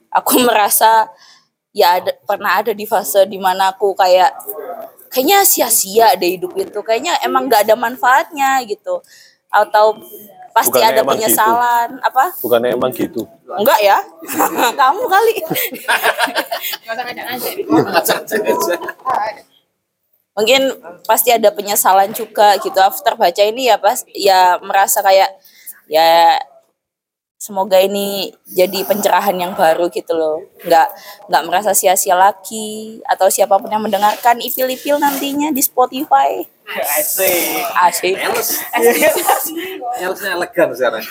aku merasa ya ada, pernah ada di fase di mana aku kayak kayaknya sia-sia deh hidup itu kayaknya emang nggak ada manfaatnya gitu atau pasti Bukannya ada gitu. penyesalan apa Bukannya emang gitu. enggak ya kamu kali. mungkin pasti ada penyesalan juga gitu. After baca ini ya pas ya merasa kayak ya semoga ini jadi pencerahan yang baru gitu loh. Nggak nggak merasa sia-sia lagi atau siapa pun yang mendengarkan ipil-ipil nantinya di Spotify. Asik. asik. Nyalesnya elegan sekarang.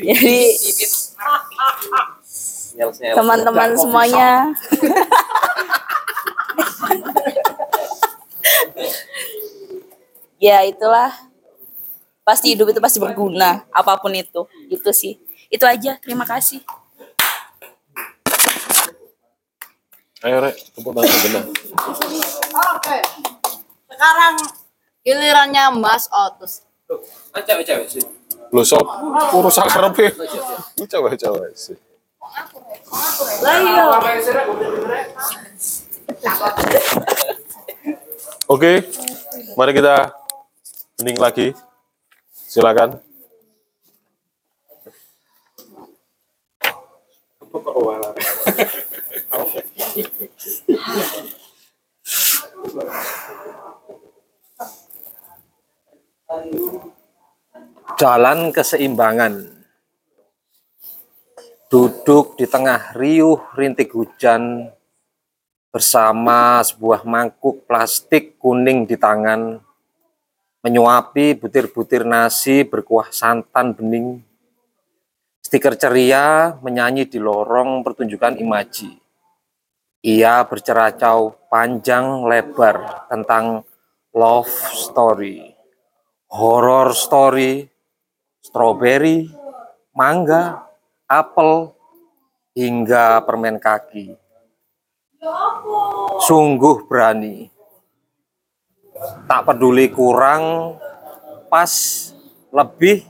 jadi teman-teman semuanya ya itulah pasti hidup itu pasti berguna apa pun itu itu sih itu aja terima kasih Ayo Rek, tepuk tangan benar. Oke. Sekarang gilirannya Mas Otus. Ah, cewek-cewek sih. Lu sok urus akarepe. Coba-coba sih. Oke, mari kita hening lagi. Silakan. Jalan keseimbangan. Duduk di tengah riuh rintik hujan bersama sebuah mangkuk plastik kuning di tangan menyuapi butir-butir nasi berkuah santan bening. Stiker ceria menyanyi di lorong pertunjukan imaji. Ia berceracau panjang lebar tentang love story, horror story, strawberry, mangga, apel, hingga permen kaki. Sungguh berani. Tak peduli kurang, pas, lebih,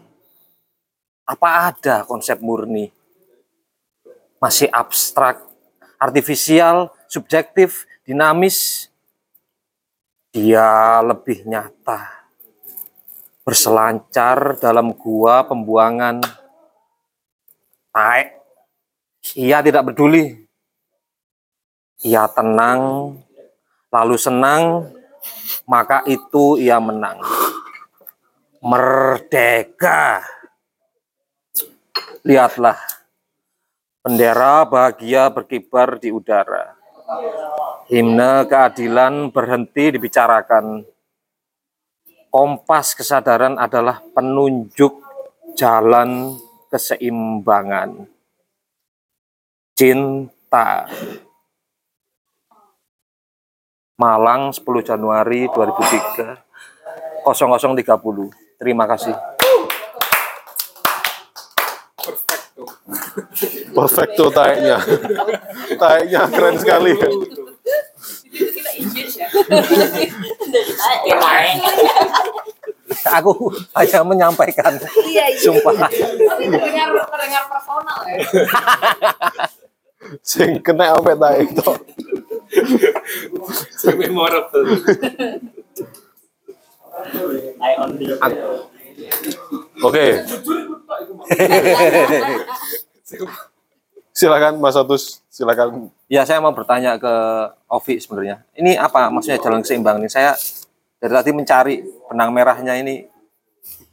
apa ada konsep murni? Masih abstrak, artifisial, subjektif, dinamis. Dia lebih nyata. Berselancar dalam gua pembuangan. Taek. Ia tidak peduli. Ia tenang, lalu senang, maka itu ia menang. Merdeka. Lihatlah, bendera bahagia berkibar di udara. Himne keadilan berhenti dibicarakan. Kompas kesadaran adalah penunjuk jalan keseimbangan. Cinta. Malang 10 Januari 2003 0030. Terima kasih. Perfecto taeknya. taeknya keren sekali. Aku hanya menyampaikan. Iya, iya. Sumpah. Tapi personal ya. Sing kena apa taek itu. Memorable. Oke. silakan Mas Otus, silakan. Ya, saya mau bertanya ke Ovi sebenarnya. Ini apa maksudnya jalan keseimbangan ini? Saya dari tadi mencari benang merahnya ini.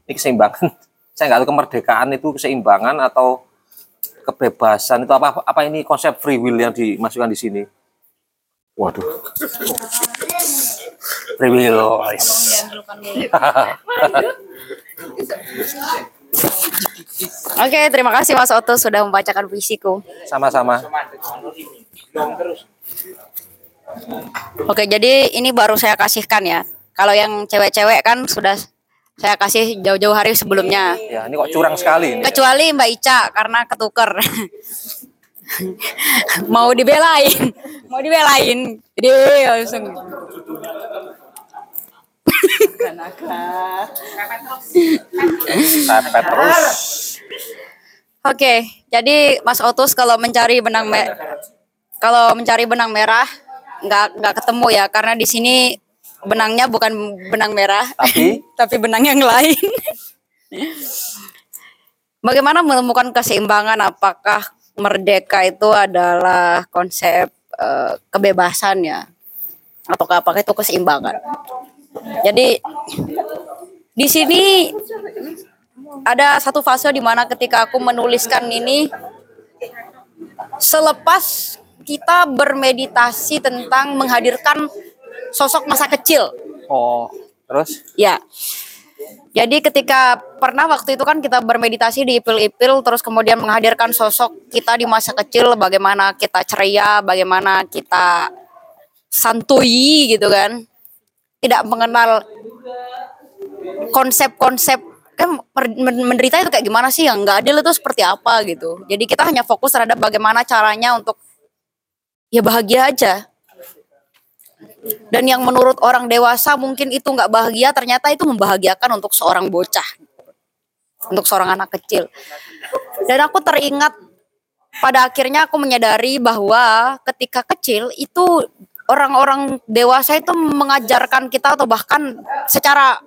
Ini keseimbangan. Saya nggak tahu kemerdekaan itu keseimbangan atau kebebasan itu apa apa ini konsep free will yang dimasukkan di sini? Waduh. Will. Oke, terima kasih Mas Oto sudah membacakan puisiku. Sama-sama. Oke, jadi ini baru saya kasihkan ya. Kalau yang cewek-cewek kan sudah saya kasih jauh-jauh hari sebelumnya. Ya, ini kok curang sekali ini. Kecuali Mbak Ica karena ketuker. mau dibelain, mau dibelain. Jadi langsung. Terus. Oke, jadi Mas Otus kalau mencari benang merah, kalau mencari benang merah nggak nggak ketemu ya karena di sini benangnya bukan benang merah, Tapi? tapi benang yang lain. Bagaimana menemukan keseimbangan? Apakah merdeka itu adalah konsep eh, kebebasan ya, atau apakah itu keseimbangan? Jadi di sini ada satu fase di mana ketika aku menuliskan ini selepas kita bermeditasi tentang menghadirkan sosok masa kecil. Oh, terus? Ya. Jadi ketika pernah waktu itu kan kita bermeditasi di ipil-ipil terus kemudian menghadirkan sosok kita di masa kecil bagaimana kita ceria, bagaimana kita santuy gitu kan. Tidak mengenal konsep-konsep kan menderita itu kayak gimana sih yang nggak adil itu seperti apa gitu. Jadi kita hanya fokus terhadap bagaimana caranya untuk ya bahagia aja. Dan yang menurut orang dewasa mungkin itu nggak bahagia, ternyata itu membahagiakan untuk seorang bocah, untuk seorang anak kecil. Dan aku teringat pada akhirnya aku menyadari bahwa ketika kecil itu orang-orang dewasa itu mengajarkan kita atau bahkan secara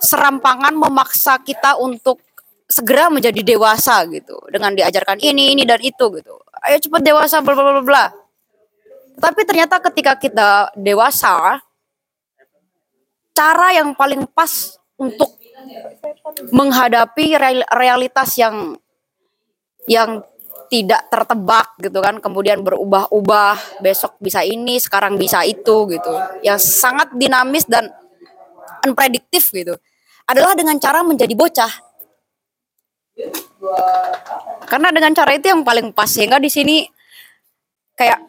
serampangan memaksa kita untuk segera menjadi dewasa gitu. Dengan diajarkan ini ini dan itu gitu. Ayo cepet dewasa bla bla bla bla tapi ternyata ketika kita dewasa cara yang paling pas untuk menghadapi real- realitas yang yang tidak tertebak gitu kan kemudian berubah-ubah besok bisa ini sekarang bisa itu gitu yang sangat dinamis dan unprediktif gitu adalah dengan cara menjadi bocah. Karena dengan cara itu yang paling pas sehingga di sini kayak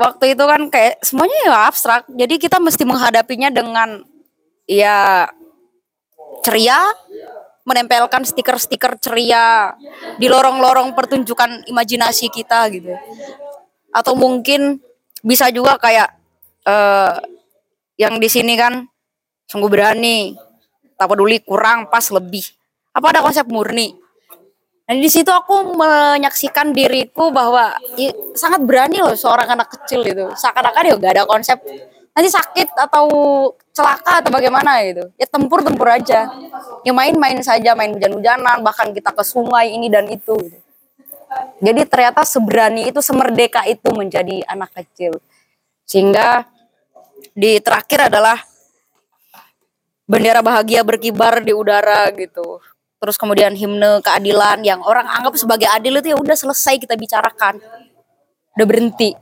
waktu itu kan kayak semuanya ya abstrak jadi kita mesti menghadapinya dengan ya ceria menempelkan stiker-stiker ceria di lorong-lorong pertunjukan imajinasi kita gitu. Atau mungkin bisa juga kayak eh yang di sini kan sungguh berani, tak peduli kurang, pas lebih. Apa ada konsep murni? Nah di situ aku menyaksikan diriku bahwa i- sangat berani loh seorang anak kecil itu. Seakan-akan ya gak ada konsep nanti sakit atau celaka atau bagaimana gitu. Ya tempur-tempur aja. Ya main-main saja, main hujan-hujanan, bahkan kita ke sungai ini dan itu. gitu. Jadi ternyata seberani itu, semerdeka itu menjadi anak kecil. Sehingga di terakhir adalah bendera bahagia berkibar di udara gitu. Terus kemudian himne keadilan yang orang anggap sebagai adil itu ya udah selesai kita bicarakan. Udah berhenti.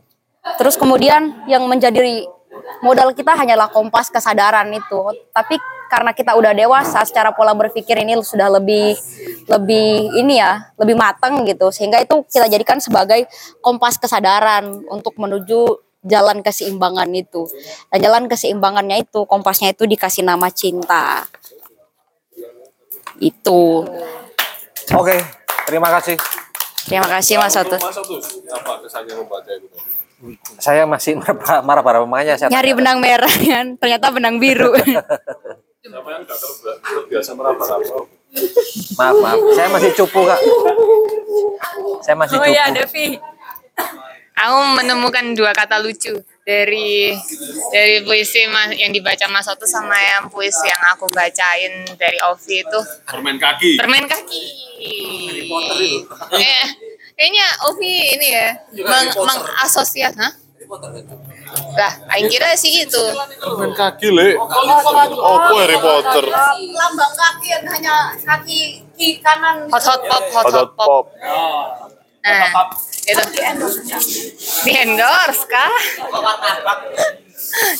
Terus kemudian yang menjadi modal kita hanyalah kompas kesadaran itu. Tapi karena kita udah dewasa secara pola berpikir ini sudah lebih lebih ini ya, lebih matang gitu. Sehingga itu kita jadikan sebagai kompas kesadaran untuk menuju jalan keseimbangan itu. Dan jalan keseimbangannya itu, kompasnya itu dikasih nama cinta. Itu. Oke, terima kasih. Terima kasih Mas Otus. Mas Otus, apa kesannya membaca itu? Saya masih marah marah para pemainnya. Saya Nyari benang merah kan, ternyata benang biru. Siapa yang gak terbiasa, terbiasa meraba-raba? Maaf, maaf. Saya masih cupu, Kak. Saya masih Oh cupu. ya, Devi. Aku menemukan dua kata lucu dari dari puisi mas, yang dibaca Mas Oto sama yang puisi yang aku bacain dari Ovi itu Permen kaki. permain kaki. Eh, kayaknya Ovi ini ya meng, mengasosias, hah? Lah, aing kira sih gitu. Permen kaki, Le. Apa Harry Potter? Lambang kaki yang hanya kaki kiri kanan. Hot hot pop, hot hot Hot pop. pop. Nah, itu di endorse kah?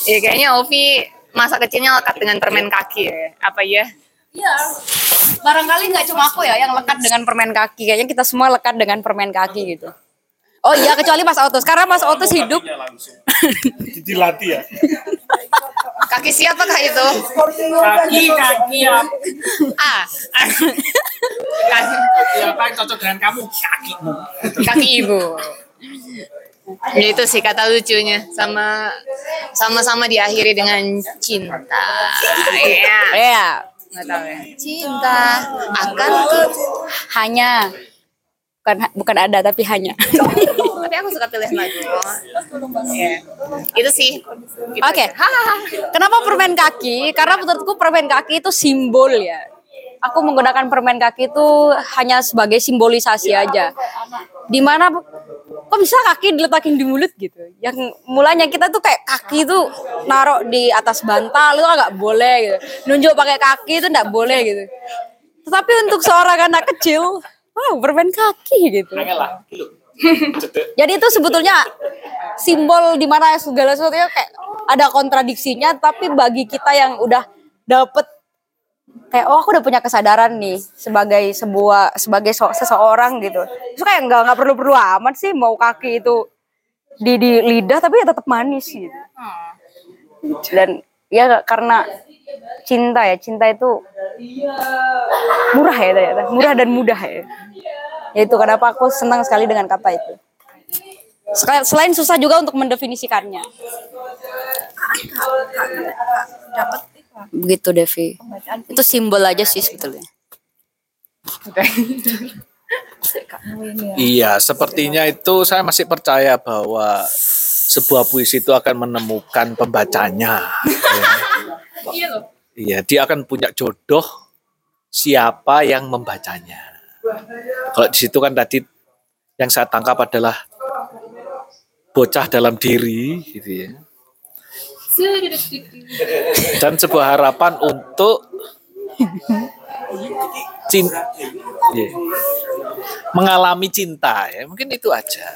Iya kayaknya Ovi masa kecilnya lekat dengan permen kaki ya. Apa ya? Iya. Barangkali nggak cuma aku ya yang lekat dengan permen kaki. Kayaknya kita semua lekat dengan permen kaki gitu. Oh iya, kecuali Mas Otus. Karena Mas Otus hidup Dilatih ya. Kaki siapakah itu? Kaki kaki ya. Ah, kaki, Siapa yang cocok dengan kamu? Kakimu. kaki ibu. Ya, itu sih kata lucunya sama sama-sama diakhiri dengan cinta. Iya. Iya. Nggak tahu ya. Cinta akan hanya bukan bukan ada tapi hanya. tapi aku suka pilih lagu. Iya. Itu sih. Gitu Oke. aja. Kenapa permen kaki? Karena menurutku permen kaki itu simbol ya. Aku menggunakan permen kaki itu hanya sebagai simbolisasi aja. Di mana kok bisa kaki diletakin di mulut gitu? Yang mulanya kita tuh kayak kaki itu naruh di atas bantal itu nggak boleh gitu. Nunjuk pakai kaki itu nggak boleh gitu. Tetapi untuk seorang anak kecil, wow permen kaki gitu. Jadi itu sebetulnya simbol di mana segala sesuatunya kayak ada kontradiksinya, tapi bagi kita yang udah dapet kayak oh aku udah punya kesadaran nih sebagai sebuah sebagai so- seseorang gitu. Itu kayak nggak nggak perlu perlu amat sih mau kaki itu di di lidah tapi ya tetap manis gitu. Dan ya karena cinta ya cinta itu murah ya ternyata murah dan mudah ya. Ya itu kenapa aku senang sekali dengan kata itu. Selain susah juga untuk mendefinisikannya. Begitu Devi. Itu simbol aja sih sebetulnya. Iya, sepertinya itu saya masih percaya bahwa sebuah puisi itu akan menemukan pembacanya. Ya. Iya, dia akan punya jodoh siapa yang membacanya. Kalau di situ kan tadi yang saya tangkap adalah bocah dalam diri, gitu ya. Dan sebuah harapan untuk cinta mengalami cinta ya mungkin itu aja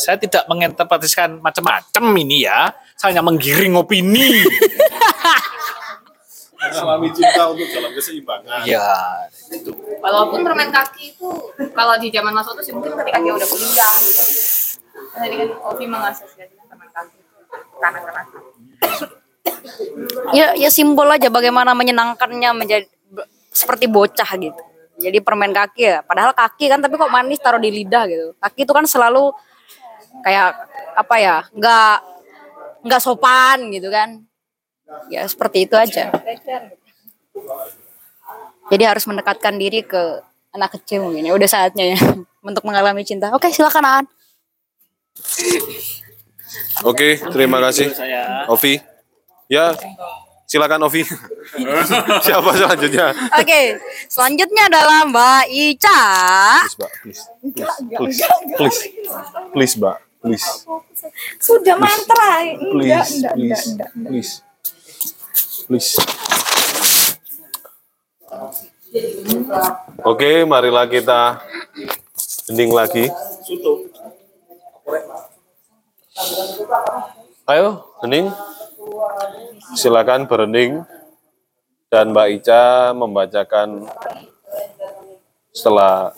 saya tidak menginterpretasikan macam-macam ini ya saya hanya menggiring opini Mengalami cinta untuk dalam keseimbangan. ya Walaupun permen kaki itu kalau di zaman Mas Oto sih mungkin ketika dia udah kuliah gitu. Tadi kan Ovi mengasosiasikan permen kaki itu kanak-kanak. ya ya simbol aja bagaimana menyenangkannya menjadi seperti bocah gitu. Jadi permen kaki ya. Padahal kaki kan tapi kok manis taruh di lidah gitu. Kaki itu kan selalu kayak apa ya nggak nggak sopan gitu kan. Ya seperti itu aja. Jadi harus mendekatkan diri ke anak kecil mungkin ya. Udah saatnya ya. Untuk mengalami cinta. Oke silakan Aan Oke, terima kasih. Ovi. Ya, silakan Ovi. Siapa selanjutnya? oke selanjutnya adalah Mbak Ica Please, Mbak, please. Please, please, please, Mbak, please, Sudah mantra. please, please, please, please. Oke, marilah kita hening lagi. Ayo, hening. Silakan berhening. Dan Mbak Ica membacakan setelah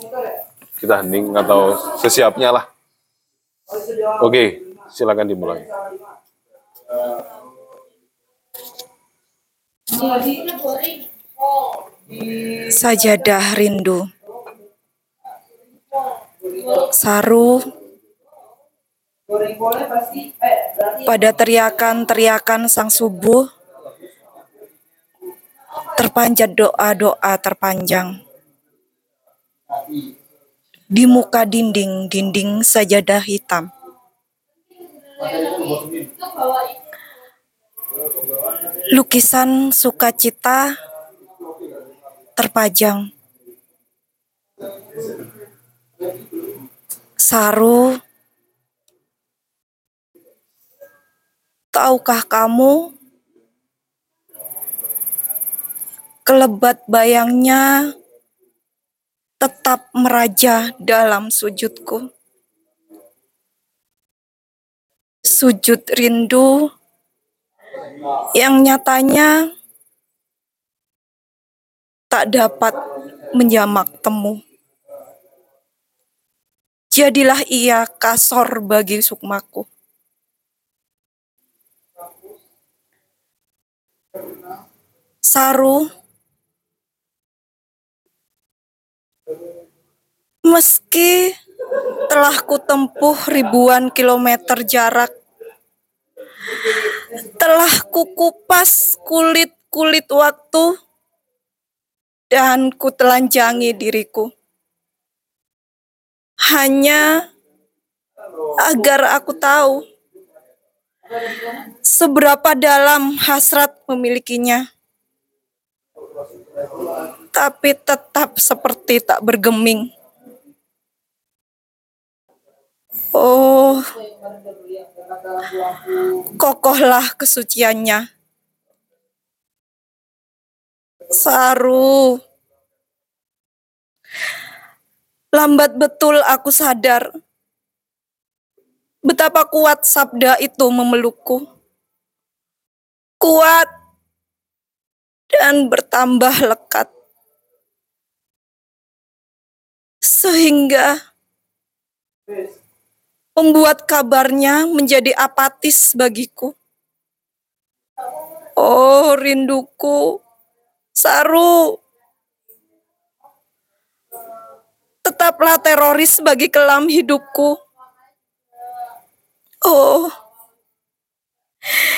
kita hening atau sesiapnya lah. Oke, silakan dimulai. Sajadah rindu. Saru pada teriakan-teriakan sang subuh terpanjat doa-doa terpanjang. Di muka dinding-dinding sajadah hitam. Lukisan sukacita terpajang. Saru, tahukah kamu kelebat bayangnya tetap meraja dalam sujudku. Sujud rindu yang nyatanya tak dapat menjamak temu. Jadilah ia kasor bagi sukmaku. Saru, meski telah kutempuh ribuan kilometer jarak, telah kukupas kulit-kulit waktu, dan kutelanjangi diriku. Hanya agar aku tahu seberapa dalam hasrat memilikinya. Tapi tetap seperti tak bergeming. Oh, kokohlah kesuciannya. Saru. Lambat betul aku sadar betapa kuat sabda itu memelukku. Kuat dan bertambah lekat. Sehingga membuat kabarnya menjadi apatis bagiku. Oh, rinduku, Saru. Tetaplah teroris bagi kelam hidupku. Oh,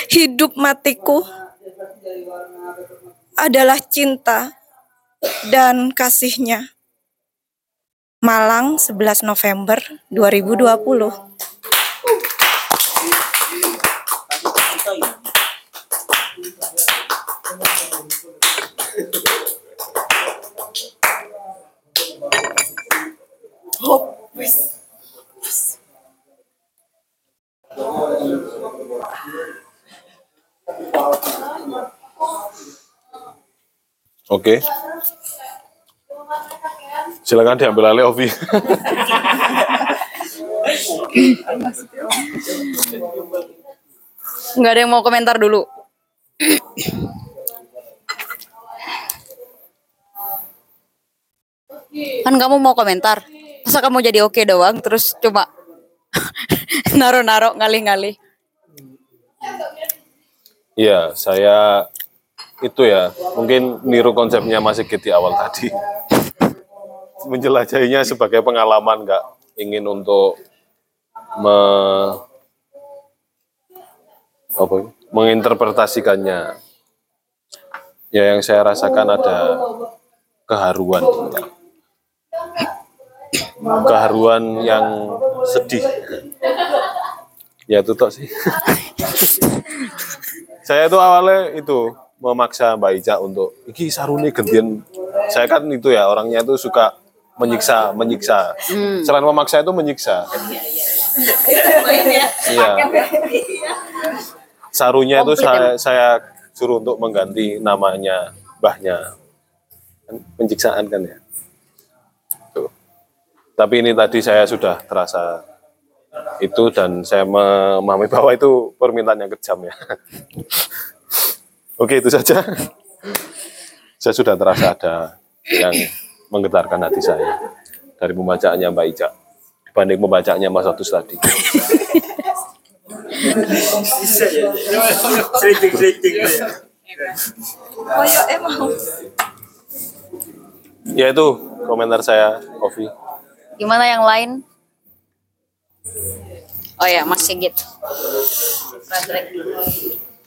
hidup matiku adalah cinta dan kasihnya. Malang 11 November 2020. Oke. Silakan diambil alih Ovi. Nggak ada yang mau komentar dulu. kan kamu mau komentar. Masa kamu jadi oke doang terus cuma naro-naro ngalih-ngalih. Iya, saya itu ya mungkin niru konsepnya Mas Sigit di awal tadi. Menjelajahinya sebagai pengalaman, nggak ingin untuk me, apa, menginterpretasikannya. Ya yang saya rasakan ada keharuan. Keharuan yang sedih. Ya itu tok sih. saya itu awalnya itu memaksa Mbak Ica untuk iki saruni gentian saya kan itu ya orangnya itu suka menyiksa menyiksa. Hmm. selain memaksa itu menyiksa. Iya sarunya itu saya saya suruh untuk mengganti namanya mbahnya. Kan penyiksaan kan ya? Tuh. tapi ini tadi saya sudah terasa itu dan saya memahami bahwa itu permintaan yang kejam ya Oke, itu saja. Saya sudah terasa ada yang menggetarkan hati saya dari pembacaannya Mbak Ica dibanding pembacaannya Mas Otus tadi. Koyo emang. Ya itu komentar saya, Ovi. Gimana yang lain? Oh ya, Mas Sigit.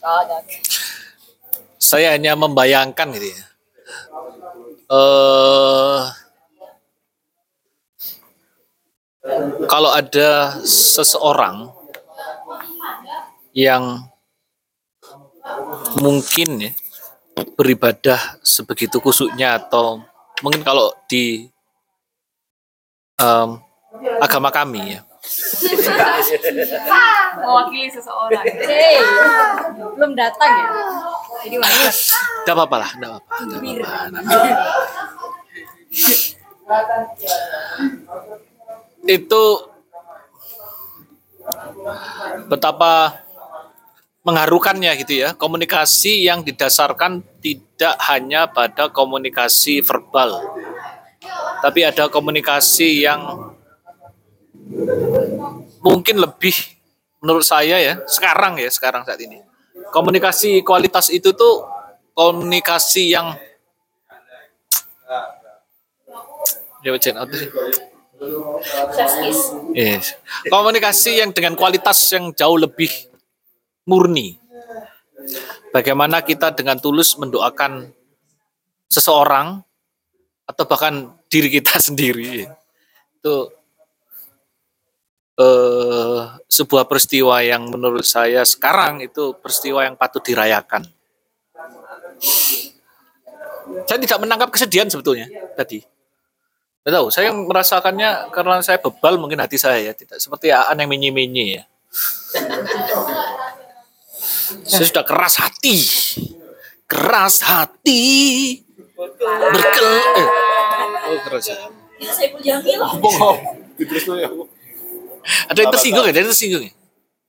Oh, ada. Saya hanya membayangkan gitu ya. Eh kalau ada seseorang yang mungkin ya beribadah sebegitu kusuknya atau mungkin kalau di em, agama kami ya Mewakili seseorang. Hey, belum datang ya? Jadi mana? Tidak apa-apa lah, tidak apa-apa. nggak apa-apa. Itu betapa mengharukannya gitu ya. Komunikasi yang didasarkan tidak hanya pada komunikasi verbal, tapi ada komunikasi yang mungkin lebih menurut saya ya sekarang ya sekarang saat ini komunikasi kualitas itu tuh komunikasi yang ya? Yes. Komunikasi yang dengan kualitas yang jauh lebih murni. Bagaimana kita dengan tulus mendoakan seseorang atau bahkan diri kita sendiri. Itu eh, sebuah peristiwa yang menurut saya sekarang itu peristiwa yang patut dirayakan. Saya tidak menangkap kesedihan sebetulnya tadi. Tidak tahu, saya merasakannya karena saya bebal mungkin hati saya ya, tidak seperti Aan yang menye-menye ya. Saya sudah keras hati, keras hati, berkel, eh, oh keras ya. Saya pun jangan Oh, Ada yang tersinggung ya? Ada yang tersinggung ya?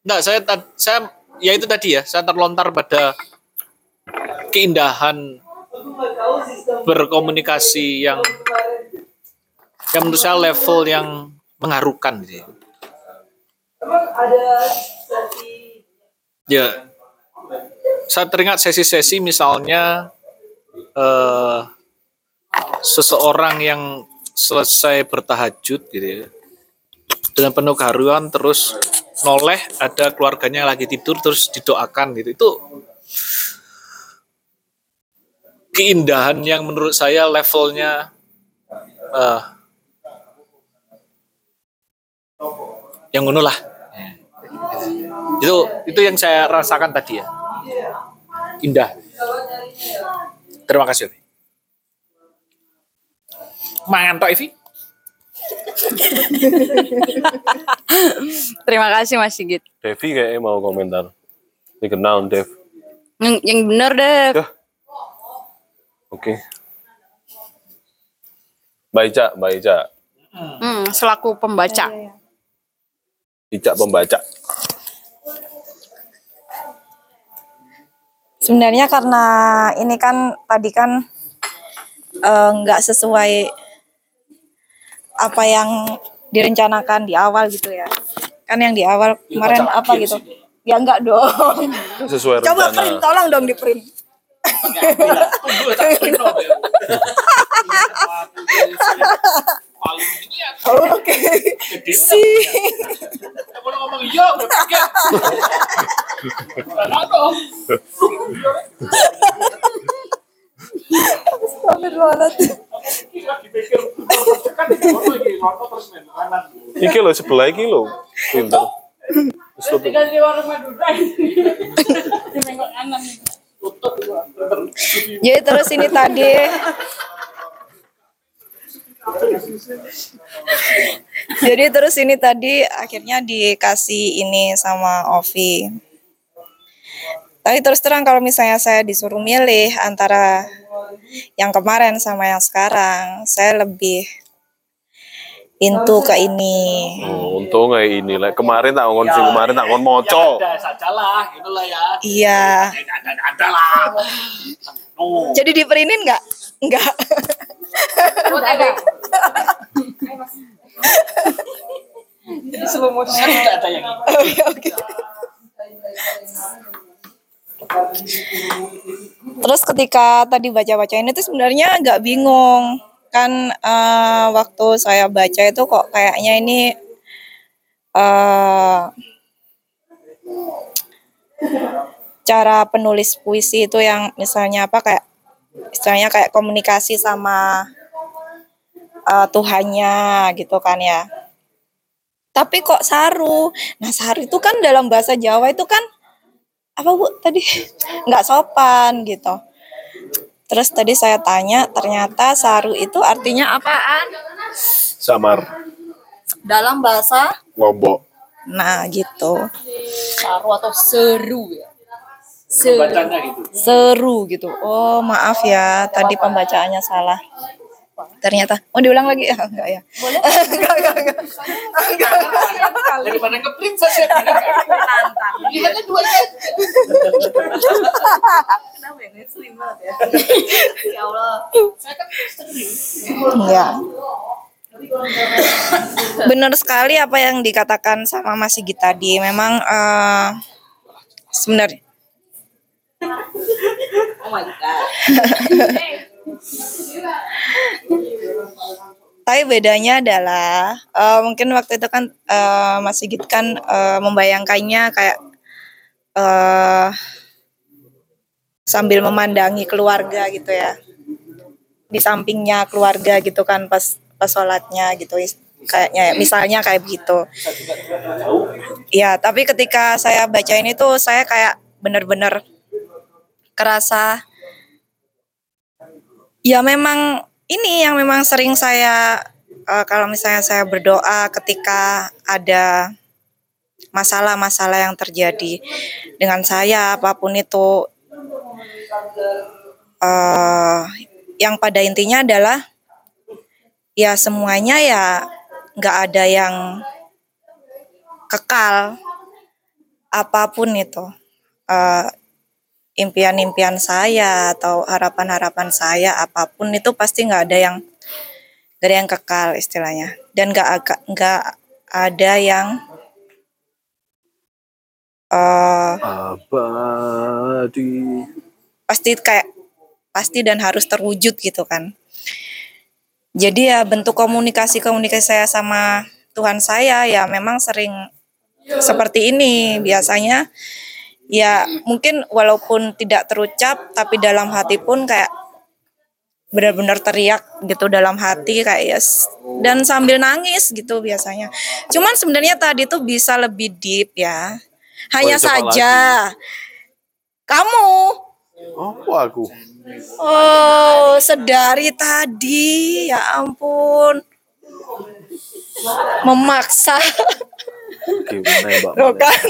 Enggak, saya, saya, ya itu tadi ya, saya terlontar pada keindahan berkomunikasi yang yang menurut saya level yang mengharukan gitu ya. Emang ada sesi Ya, saya teringat sesi-sesi misalnya eh, seseorang yang selesai bertahajud gitu ya, dengan penuh keharuan terus noleh ada keluarganya lagi tidur terus didoakan gitu. Itu keindahan yang menurut saya levelnya eh, yang ngono lah. Itu itu yang saya rasakan tadi ya. Indah. Terima kasih mangan tok Evi Terima kasih Mas Sigit. Devi kayaknya mau komentar. Ini kenal Dev. Yang, yang benar deh. Ya. Oke. Mbak Ica, Mbak Ica. Hmm, selaku pembaca. Ica pembaca. Sebenarnya karena ini kan tadi kan eh, nggak sesuai apa yang direncanakan di awal gitu ya. Kan yang di awal kemarin apa gitu. Ya enggak dong. Sesuai Coba rencana. print, tolong dong di print. Oke. Si. ngomong iya, udah. Astagfirullahaladzim. Iki lo sebelah iki lo. Terus di di mengkok kanan Jadi terus ini tadi Jadi terus ini tadi akhirnya dikasih ini sama Ovi. Tapi terus terang kalau misalnya saya disuruh milih antara yang kemarin sama yang sekarang, saya lebih into ke ini. Oh, untung kayak ini lah. Kemarin tak ngon sing kemarin tak ngon moco. Ada sajalah, gitu lah ya. Iya. Ada, ada lah. Oh. Jadi diperinin nggak? Nggak. Slow motion ada. Oke, oke. Terus ketika tadi baca-baca ini tuh sebenarnya agak bingung kan eh, waktu saya baca itu kok kayaknya ini eh, cara penulis puisi itu yang misalnya apa kayak istilahnya kayak komunikasi sama eh, Tuhannya gitu kan ya. Tapi kok saru? Nah saru itu kan dalam bahasa Jawa itu kan apa bu tadi nggak sopan gitu. Terus tadi saya tanya ternyata saru itu artinya apaan? Samar. Dalam bahasa? Lombok. Nah gitu. Saru atau seru ya. Seru. Gitu. Seru gitu. Oh maaf ya tadi pembacaannya salah. Ternyata mau diulang lagi ya enggak ya? Boleh. enggak, enggak, enggak. Daripada ngeprint saja. Gimana dua kenapa ya ngeselin banget ya ya Allah saya kan Iya. Benar sekali apa yang dikatakan sama Mas Sigit tadi. Memang eh, sebenarnya oh my god Tapi bedanya adalah eh, mungkin waktu itu kan eh, Mas Sigit kan eh, membayangkannya kayak eh, sambil memandangi keluarga gitu ya. Di sampingnya keluarga gitu kan pas pas sholatnya gitu kayaknya ya, misalnya kayak begitu. Iya, tapi ketika saya baca ini tuh saya kayak bener-bener kerasa ya memang ini yang memang sering saya eh, kalau misalnya saya berdoa ketika ada masalah-masalah yang terjadi dengan saya apa pun itu eh yang pada intinya adalah ya semuanya ya nggak ada yang kekal apa pun itu. Eh, impian-impian saya atau harapan-harapan saya apa pun itu pasti nggak ada yang nggak ada yang kekal istilahnya dan nggak agak nggak ada yang eh Abadi. pasti kayak pasti dan harus terwujud gitu kan jadi ya bentuk komunikasi komunikasi saya sama Tuhan saya ya memang sering seperti ini biasanya ya mungkin walaupun tidak terucap tapi dalam hati pun kayak benar-benar teriak gitu dalam hati kayak ya s- dan sambil nangis gitu biasanya. Cuman sebenarnya tadi tuh bisa lebih deep ya. Hanya saja kamu Apa aku? oh sedari tadi ya ampun memaksa Gimana ya, Mbak? Kan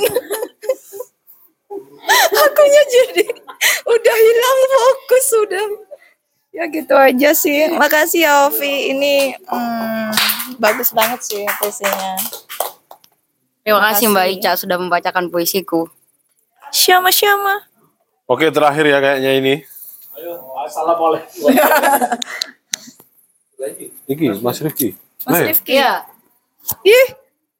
akunya jadi udah hilang fokus sudah Ya gitu aja sih. Makasih ya Ovi. Ini hmm, bagus banget sih puisinya. Terima kasih Mbak. Ica sudah membacakan puisiku. Syama syama. Oke, terakhir ya kayaknya ini. Assalamualaikum. Iki, Mas Rifki. Mas Nah, Rifki. ya. Ih,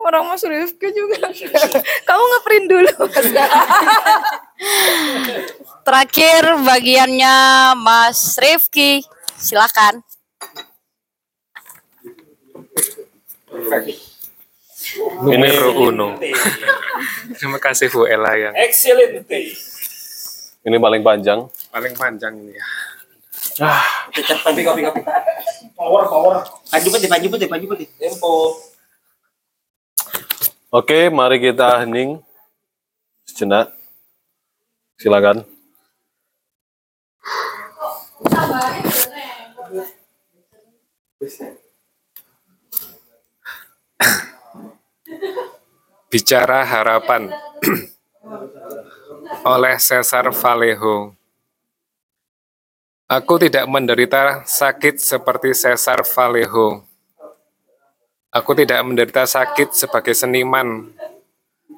orang Mas Rifki juga. Kamu ngeprint dulu. Terakhir bagiannya Mas Rifki. Silakan. Numero uno. Terima kasih Bu Ella yang Excellent. Ini paling panjang. paling panjang ini ya. Kopi kopi kopi. Power power. Baju putih baju putih baju putih. Tempo. Oke, mari kita hening sejenak. Silakan. Bicara harapan oleh Cesar Vallejo. Aku tidak menderita sakit seperti Cesar Vallejo. Aku tidak menderita sakit sebagai seniman,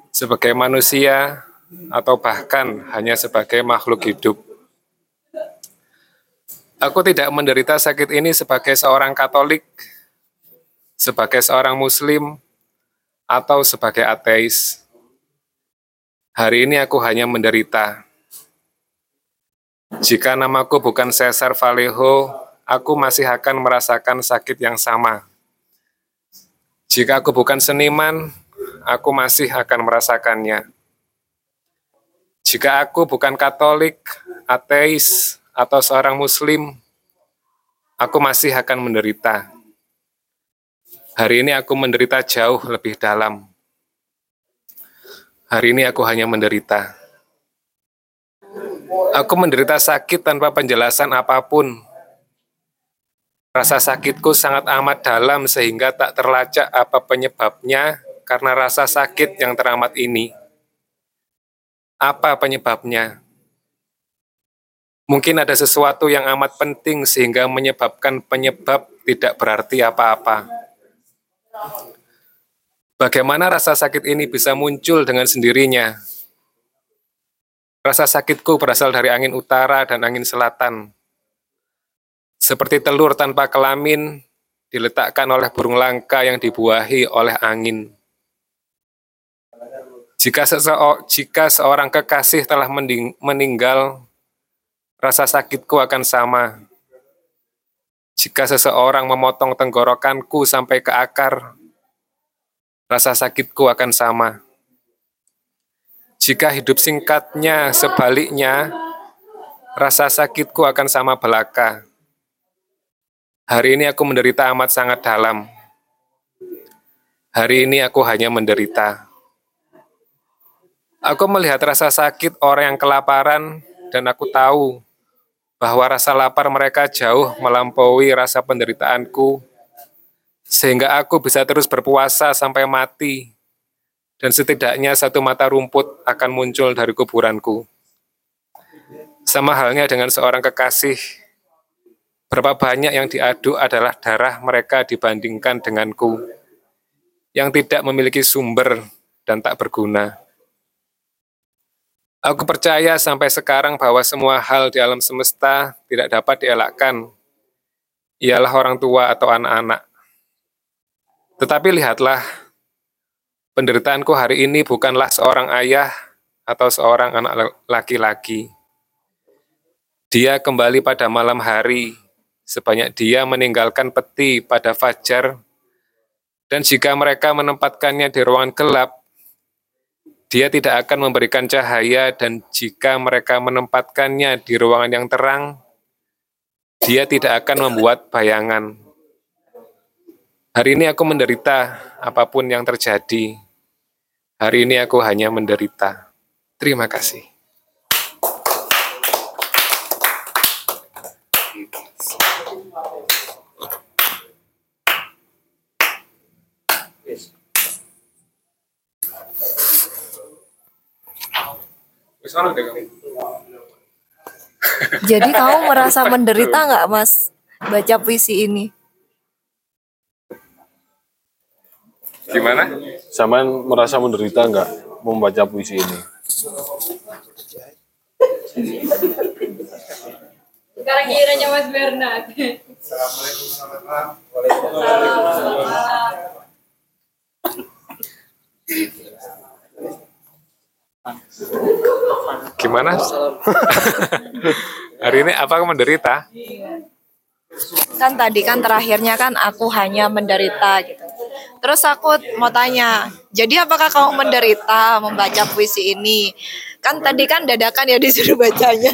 sebagai manusia, atau bahkan hanya sebagai makhluk hidup. Aku tidak menderita sakit ini sebagai seorang Katolik, sebagai seorang Muslim, atau sebagai ateis. Hari ini aku hanya menderita. Jika namaku bukan Cesar Vallejo, aku masih akan merasakan sakit yang sama. Jika aku bukan seniman, aku masih akan merasakannya. Jika aku bukan Katolik, ateis, atau seorang Muslim, aku masih akan menderita. Hari ini aku menderita jauh lebih dalam. Hari ini aku hanya menderita. Aku menderita sakit tanpa penjelasan apa pun. Rasa sakitku sangat amat dalam sehingga tak terlacak apa penyebabnya karena rasa sakit yang teramat ini. Apa penyebabnya? Mungkin ada sesuatu yang amat penting sehingga menyebabkan penyebab tidak berarti apa-apa. Bagaimana rasa sakit ini bisa muncul dengan sendirinya? Rasa sakitku berasal dari angin utara dan angin selatan. Seperti telur tanpa kelamin, diletakkan oleh burung langka yang dibuahi oleh angin. Jika, seseo- jika seorang kekasih telah mending- meninggal, rasa sakitku akan sama. Jika seseorang memotong tenggorokanku sampai ke akar, rasa sakitku akan sama. Jika hidup singkatnya sebaliknya, rasa sakitku akan sama belaka. Hari ini aku menderita amat sangat dalam. Hari ini aku hanya menderita. Aku melihat rasa sakit orang yang kelaparan dan aku tahu bahwa rasa lapar mereka jauh melampaui rasa penderitaanku sehingga aku bisa terus berpuasa sampai mati dan setidaknya satu mata rumput akan muncul dari kuburanku. Sama halnya dengan seorang kekasih, berapa banyak yang diaduk adalah darah mereka dibandingkan denganku, yang tidak memiliki sumber dan tak berguna. Aku percaya sampai sekarang bahwa semua hal di alam semesta tidak dapat dielakkan, ialah orang tua atau anak-anak. Tetapi lihatlah, penderitaanku hari ini bukanlah seorang ayah atau seorang anak laki-laki. Dia kembali pada malam hari, sebanyak dia meninggalkan peti pada fajar, dan jika mereka menempatkannya di ruangan gelap, dia tidak akan memberikan cahaya, dan jika mereka menempatkannya di ruangan yang terang, dia tidak akan membuat bayangan. Hari ini aku menderita apa pun yang terjadi. Hari ini aku hanya menderita. Terima kasih. Deh kamu. Jadi kamu merasa menderita nggak mas baca puisi ini? Gimana? Zaman merasa menderita nggak membaca puisi ini? Sekarang kiranya Mas Bernard. Gimana? Hari ini apa kamu menderita? Kan tadi kan terakhirnya kan aku hanya menderita gitu. Terus aku mau tanya, jadi apakah kamu menderita membaca puisi ini? Kan tadi kan dadakan ya disuruh bacanya.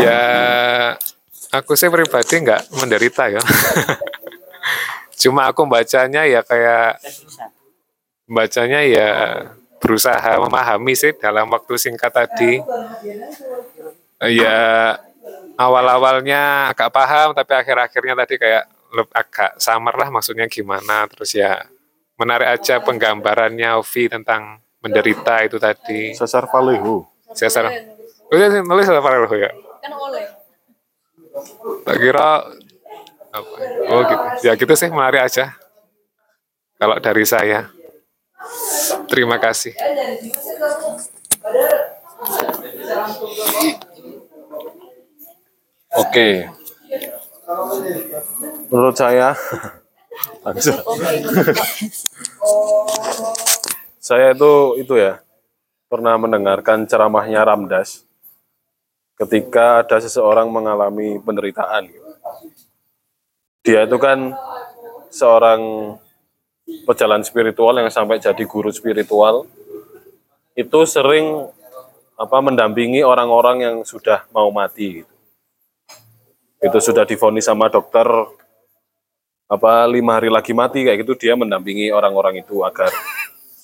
Ya, aku sih pribadi nggak menderita ya. Cuma aku bacanya ya kayak bacanya ya berusaha memahami sih dalam waktu singkat tadi. Ya awal-awalnya agak paham tapi akhir-akhirnya tadi kayak agak samar lah maksudnya gimana terus ya menarik aja penggambarannya Ovi tentang menderita itu tadi. Sesar Valeho. Sesar. Oh, iya, nulis Sesar Valeho ya. Kan oleh. Tak kira apa? Oh gitu. Ya gitu sih menarik aja. Kalau dari saya. Terima kasih. Oke. Menurut saya, langsung. saya itu itu ya pernah mendengarkan ceramahnya Ramdas ketika ada seseorang mengalami penderitaan. Dia itu kan seorang pejalan spiritual yang sampai jadi guru spiritual itu sering apa mendampingi orang-orang yang sudah mau mati gitu. itu sudah difonis sama dokter apa lima hari lagi mati kayak gitu dia mendampingi orang-orang itu agar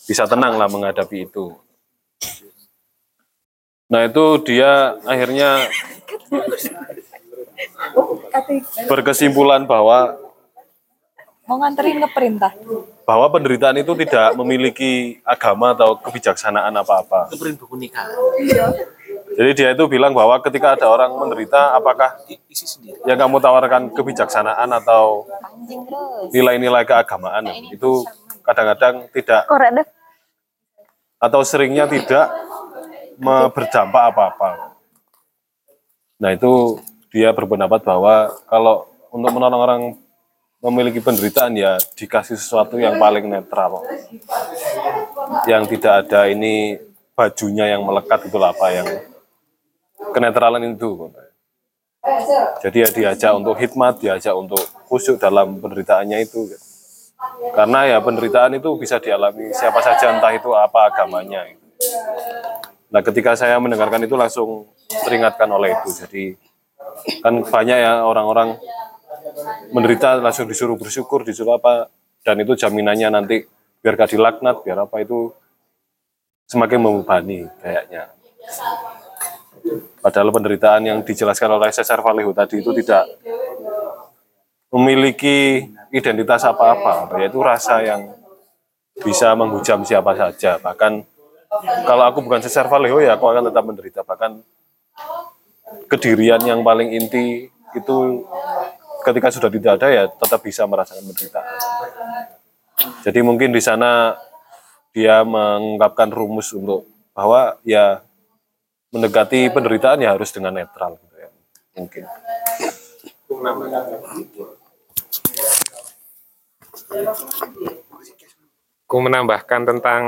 bisa tenang lah menghadapi itu nah itu dia akhirnya berkesimpulan bahwa Mau nganterin ke perintah. bahwa penderitaan itu tidak memiliki agama atau kebijaksanaan apa-apa. Itu buku nikah. Jadi dia itu bilang bahwa ketika ada orang menderita, apakah Isi sendiri. yang kamu tawarkan kebijaksanaan atau nilai-nilai keagamaan itu kadang-kadang tidak atau seringnya tidak berdampak apa-apa. Nah itu dia berpendapat bahwa kalau untuk menolong orang memiliki penderitaan ya dikasih sesuatu yang paling netral, yang tidak ada ini bajunya yang melekat itu apa yang kenetralan itu. Jadi ya diajak untuk hikmat, diajak untuk khusyuk dalam penderitaannya itu. Karena ya penderitaan itu bisa dialami siapa saja entah itu apa agamanya. Nah ketika saya mendengarkan itu langsung teringatkan oleh itu. Jadi kan banyak ya orang-orang menderita langsung disuruh bersyukur, disuruh apa, dan itu jaminannya nanti biar gak dilaknat, biar apa itu semakin membebani kayaknya. Padahal penderitaan yang dijelaskan oleh Cesar Vallejo tadi itu tidak memiliki identitas apa-apa, yaitu rasa yang bisa menghujam siapa saja. Bahkan kalau aku bukan Cesar Vallejo ya aku akan tetap menderita. Bahkan kedirian yang paling inti itu ketika sudah tidak ada ya tetap bisa merasakan penderitaan. Jadi mungkin di sana dia mengungkapkan rumus untuk bahwa ya mendekati penderitaan ya harus dengan netral gitu ya. Mungkin. Aku menambahkan tentang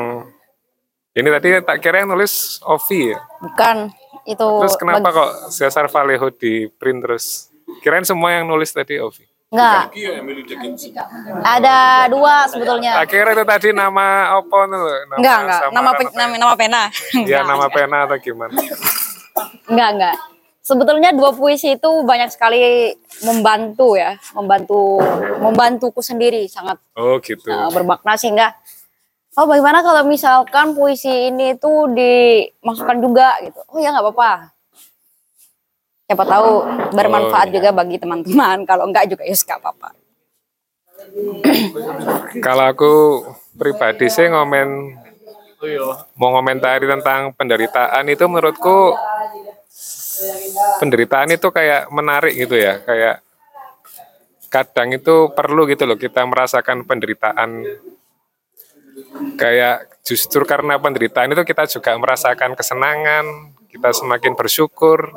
ini tadi tak kira yang nulis Ovi ya. Bukan itu. Terus kenapa bagi- kok Cesar Vallejo di print terus? Kirain semua yang nulis tadi Ovi. Enggak. Ada dua sebetulnya. Tak kira itu tadi nama apa? Nama Enggak, enggak. Nama pe- nama, nama pena. Ya nama pena atau gimana? Enggak, enggak. Sebetulnya dua puisi itu banyak sekali membantu ya, membantu membantuku sendiri sangat Oh gitu. uh, bermakna sehingga oh bagaimana kalau misalkan puisi ini tuh dimasukkan juga gitu. Oh ya nggak apa-apa. Siapa tahu bermanfaat juga bagi teman-teman. Kalau enggak juga ya nggak apa-apa. Kalau aku pribadi sih ngomen Oh iya. mau ngomentari tentang penderitaan itu menurutku penderitaan itu kayak menarik gitu ya kayak kadang itu perlu gitu loh kita merasakan penderitaan kayak justru karena penderitaan itu kita juga merasakan kesenangan kita semakin bersyukur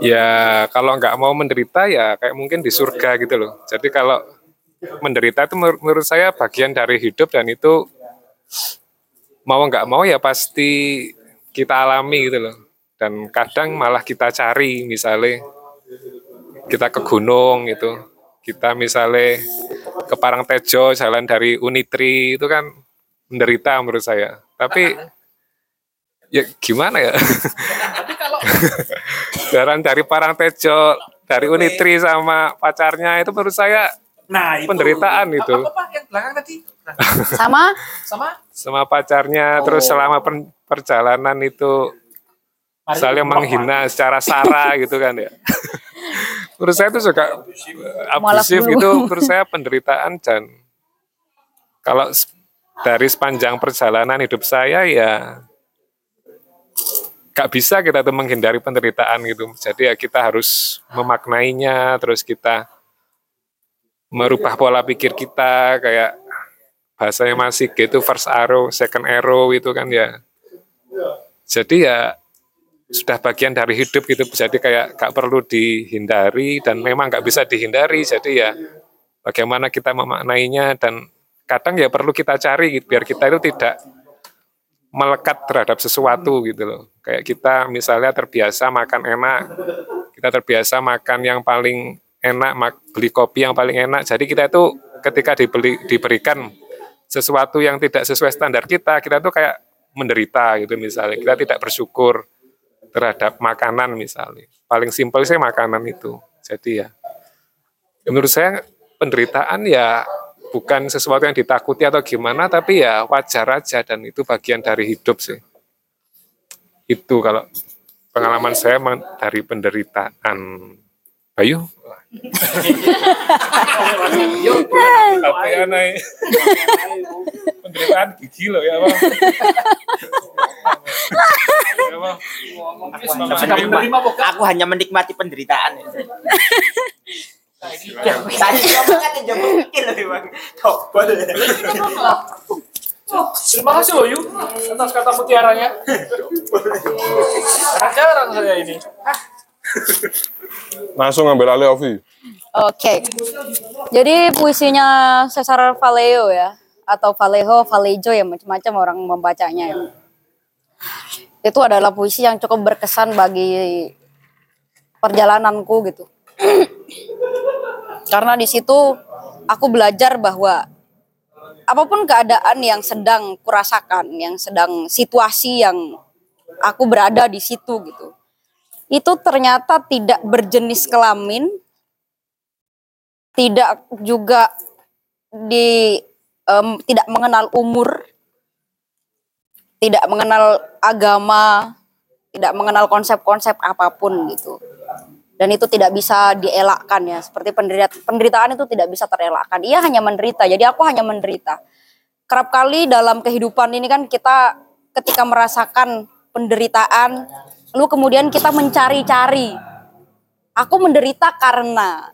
ya kalau nggak mau menderita ya kayak mungkin di surga gitu loh. Jadi kalau menderita itu menur- menurut saya bagian dari hidup dan itu mau nggak mau ya pasti kita alami gitu loh. Dan kadang malah kita cari misalnya kita ke gunung gitu. Kita misalnya ke Parangtejo jalan dari Unitri itu kan menderita menurut saya. Tapi ya gimana ya Jalan dari Parangtejo dari Unitri sama pacarnya itu menurut saya nah itu penderitaan itu. Apa, apa yang belakang tadi? Nah, Sama? Sama? Sama pacarnya terus selama per- perjalanan itu Mari saling menghina secara sara gitu kan ya. Menurut saya itu juga Mualaf abusif itu menurut saya penderitaan dan kalau dari sepanjang perjalanan hidup saya ya gak bisa kita tuh menghindari penderitaan gitu. Jadi ya kita harus memaknainya terus kita merubah pola pikir kita kayak bahasanya masih gitu first arrow second arrow itu kan ya. Jadi ya sudah bagian dari hidup gitu. Jadi kayak gak perlu dihindari dan memang gak bisa dihindari. Jadi ya bagaimana kita memaknainya dan kadang ya perlu kita cari gitu, biar kita itu tidak melekat terhadap sesuatu gitu loh. Kayak kita misalnya terbiasa makan enak kita terbiasa makan yang paling enak mak- beli kopi yang paling enak. Jadi kita itu ketika dibeli diberikan sesuatu yang tidak sesuai standar kita kita tuh kayak menderita gitu misalnya. Kita tidak bersyukur terhadap makanan misalnya. Paling simpel sih makanan itu. Jadi ya menurut saya penderitaan ya bukan sesuatu yang ditakuti atau gimana tapi ya wajar aja dan itu bagian dari hidup sih. Itu kalau pengalaman saya men- dari penderitaan. Bayu? Apa ya naik penderitaan gigi loh ya bang. Ya, Bang. Aku hanya menikmati penderitaan. Kan jam bang. Topol. Terima kasih loh Yu atas kata mutiaranya. Jarang saya ini. Langsung ngambil alih Ovi. Oke. Jadi puisinya Cesar Vallejo ya atau Vallejo, Vallejo ya macam-macam orang membacanya. ya. Itu adalah puisi yang cukup berkesan bagi perjalananku gitu. Karena di situ aku belajar bahwa apa pun keadaan yang sedang kurasakan, yang sedang situasi yang aku berada di situ gitu. Itu ternyata tidak berjenis kelamin, tidak juga di em, tidak mengenal umur, tidak mengenal agama, tidak mengenal konsep-konsep apa pun gitu. Dan itu tidak bisa dielakkan ya, seperti penderitaan, itu tidak bisa terelakkan. Ia hanya menderita, jadi aku hanya menderita. Kerap kali dalam kehidupan ini kan kita ketika merasakan penderitaan, lalu kemudian kita mencari-cari. Aku menderita karena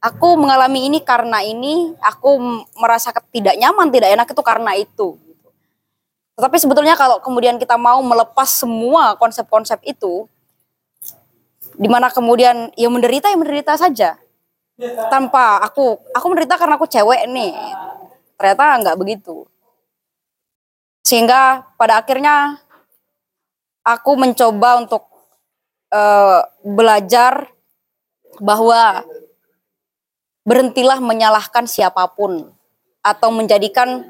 aku mengalami ini karena ini, aku merasa tidak nyaman, tidak enak itu karena itu. Tetapi sebetulnya kalau kemudian kita mau melepas semua konsep-konsep itu, di mana kemudian ya menderita ya menderita saja, tanpa aku aku menderita karena aku cewek nih, ternyata nggak begitu. Sehingga pada akhirnya aku mencoba untuk eh, belajar bahwa berhentilah menyalahkan siapa pun atau menjadikan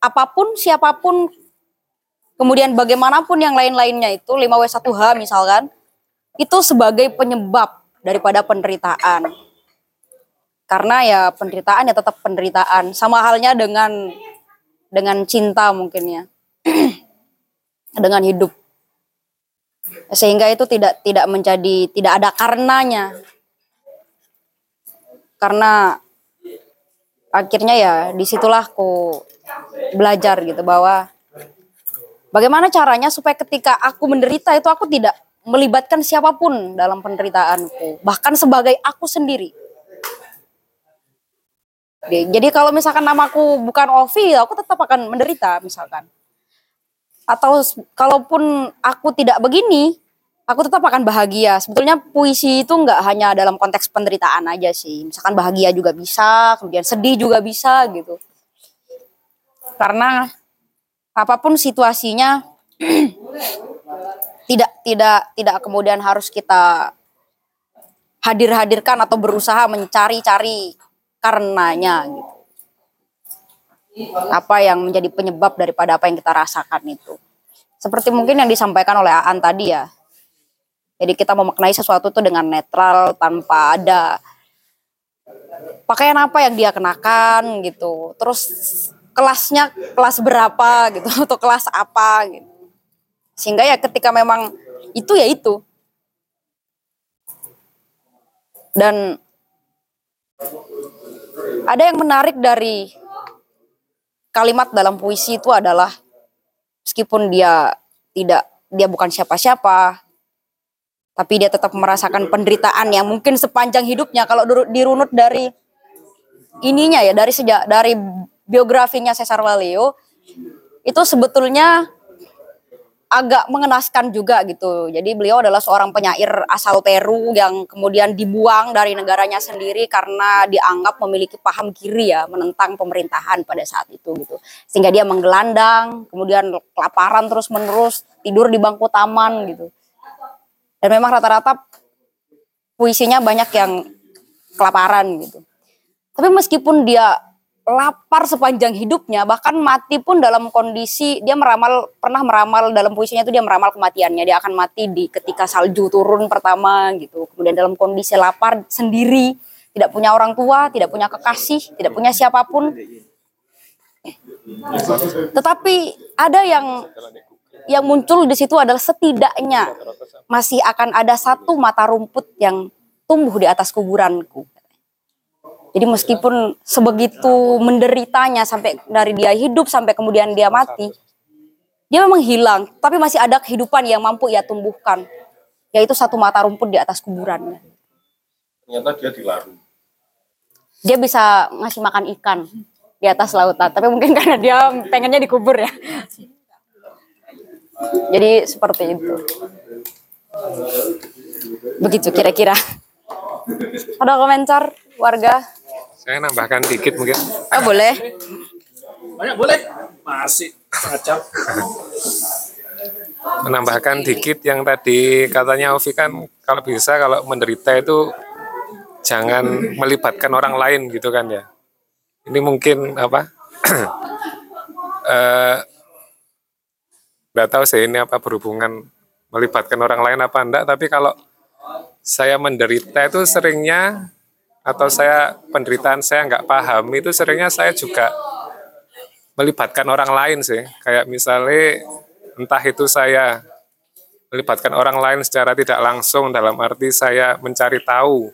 apa pun siapa pun kemudian bagaimanapun yang lain-lainnya itu 5W1H misalkan itu sebagai penyebab daripada penderitaan. Karena ya penderitaan ya tetap penderitaan. Sama halnya dengan dengan cinta mungkin ya. dengan hidup. Sehingga itu tidak tidak menjadi tidak ada karenanya. Karena akhirnya ya di situlah aku belajar gitu bahwa bagaimana caranya supaya ketika aku menderita itu aku tidak melibatkan siapa pun dalam penderitaanku bahkan sebagai aku sendiri. Jadi kalau misalkan namaku bukan Ovi aku tetap akan menderita misalkan. Atau kalaupun aku tidak begini aku tetap akan bahagia. Sebetulnya puisi itu nggak hanya dalam konteks penderitaan aja sih. Misalkan bahagia juga bisa kemudian sedih juga bisa gitu. Karena apa pun situasinya tidak tidak tidak kemudian harus kita hadir-hadirkan atau berusaha mencari-cari karenanya gitu apa yang menjadi penyebab daripada apa yang kita rasakan itu seperti mungkin yang disampaikan oleh Aan tadi ya jadi kita memaknai sesuatu itu dengan netral tanpa ada pakaian apa yang dia kenakan gitu. Terus kelasnya kelas berapa gitu atau kelas apa gitu. Sehingga ya ketika memang itu ya itu. Dan ada yang menarik dari kalimat dalam puisi itu adalah meskipun dia tidak dia bukan siapa-siapa tapi dia tetap merasakan penderitaan yang mungkin sepanjang hidupnya kalau dirunut dari ininya ya dari sejak dari biografinya Cesar Valeo itu sebetulnya agak mengenaskan juga gitu. Jadi beliau adalah seorang penyair asal Peru yang kemudian dibuang dari negaranya sendiri karena dianggap memiliki paham kiri ya menentang pemerintahan pada saat itu gitu. Sehingga dia menggelandang, kemudian kelaparan terus-menerus, tidur di bangku taman gitu. Dan memang rata-rata puisinya banyak yang kelaparan gitu. Tapi meskipun dia lapar sepanjang hidupnya, bahkan mati pun dalam kondisi dia meramal pernah meramal dalam puisinya itu dia meramal kematiannya, dia akan mati di ketika salju turun pertama gitu. Kemudian dalam kondisi lapar sendiri, tidak punya orang tua, tidak punya kekasih, tidak punya siapa pun. Tetapi ada yang yang muncul di situ adalah setidaknya masih akan ada satu mata rumput yang tumbuh di atas kuburanku. Jadi meskipun sebegitu menderitanya sampai dari dia hidup sampai kemudian dia mati, dia memang hilang, tapi masih ada kehidupan yang mampu ia tumbuhkan, yaitu satu mata rumput di atas kuburannya. Ternyata dia dilarung. Dia bisa ngasih makan ikan di atas lautan, tapi mungkin karena dia pengennya dikubur ya. Jadi seperti itu. Begitu kira-kira. Ada komentar warga? Saya nambahkan dikit mungkin. Oh boleh. Banyak boleh. Masih kacau. Menambahkan dikit yang tadi katanya Ovi kan kalau bisa kalau menderita itu jangan melibatkan orang lain gitu kan ya. Ini mungkin apa? eh nggak tahu sih ini apa berhubungan melibatkan orang lain apa enggak tapi kalau saya menderita itu seringnya atau saya penderitaan saya nggak paham itu seringnya saya juga melibatkan orang lain sih. Kayak misalnya entah itu saya melibatkan orang lain secara tidak langsung dalam arti saya mencari tahu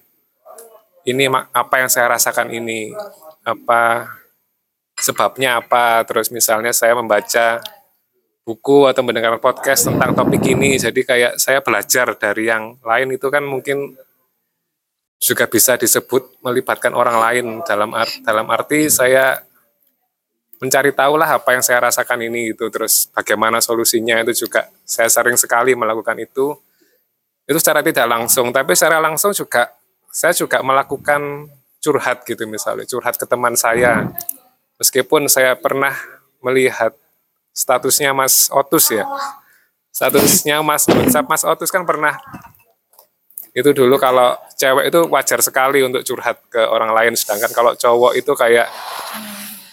ini apa yang saya rasakan ini apa sebabnya apa. Terus misalnya saya membaca buku atau mendengar podcast tentang topik ini jadi kayak saya belajar dari yang lain. Itu kan mungkin juga bisa disebut melibatkan orang lain. Dalam dalam arti saya mencari tahu lah apa yang saya rasakan ini gitu. Terus bagaimana solusinya itu juga saya sering sekali melakukan itu. Itu secara tidak langsung. Tapi secara langsung juga saya juga melakukan curhat gitu misalnya curhat ke teman saya. Meskipun saya pernah melihat statusnya Mas Otus ya. Statusnya Mas Mas Otus kan pernah itu dulu kalau cewek itu wajar sekali untuk curhat ke orang lain sedangkan kalau cowok itu kayak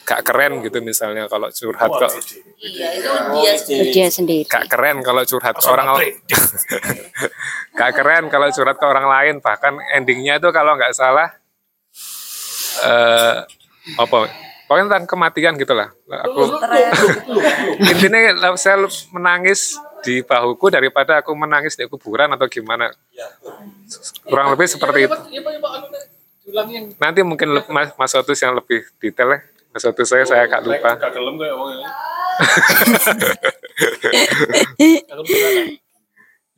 gak keren gitu misalnya kalau curhat ke Dia sendiri. gak keren kalau curhat ke orang lain gak keren kalau curhat ke orang lain bahkan endingnya itu kalau nggak salah eh apa? Pokoknya tentang kematian gitulah. Aku intinya saya menangis di bahuku daripada aku menangis di kuburan atau gimana kurang lebih seperti itu Nanti mungkin Mas, Mas Otus yang lebih detail ya. Mas Otus saya saya agak lupa.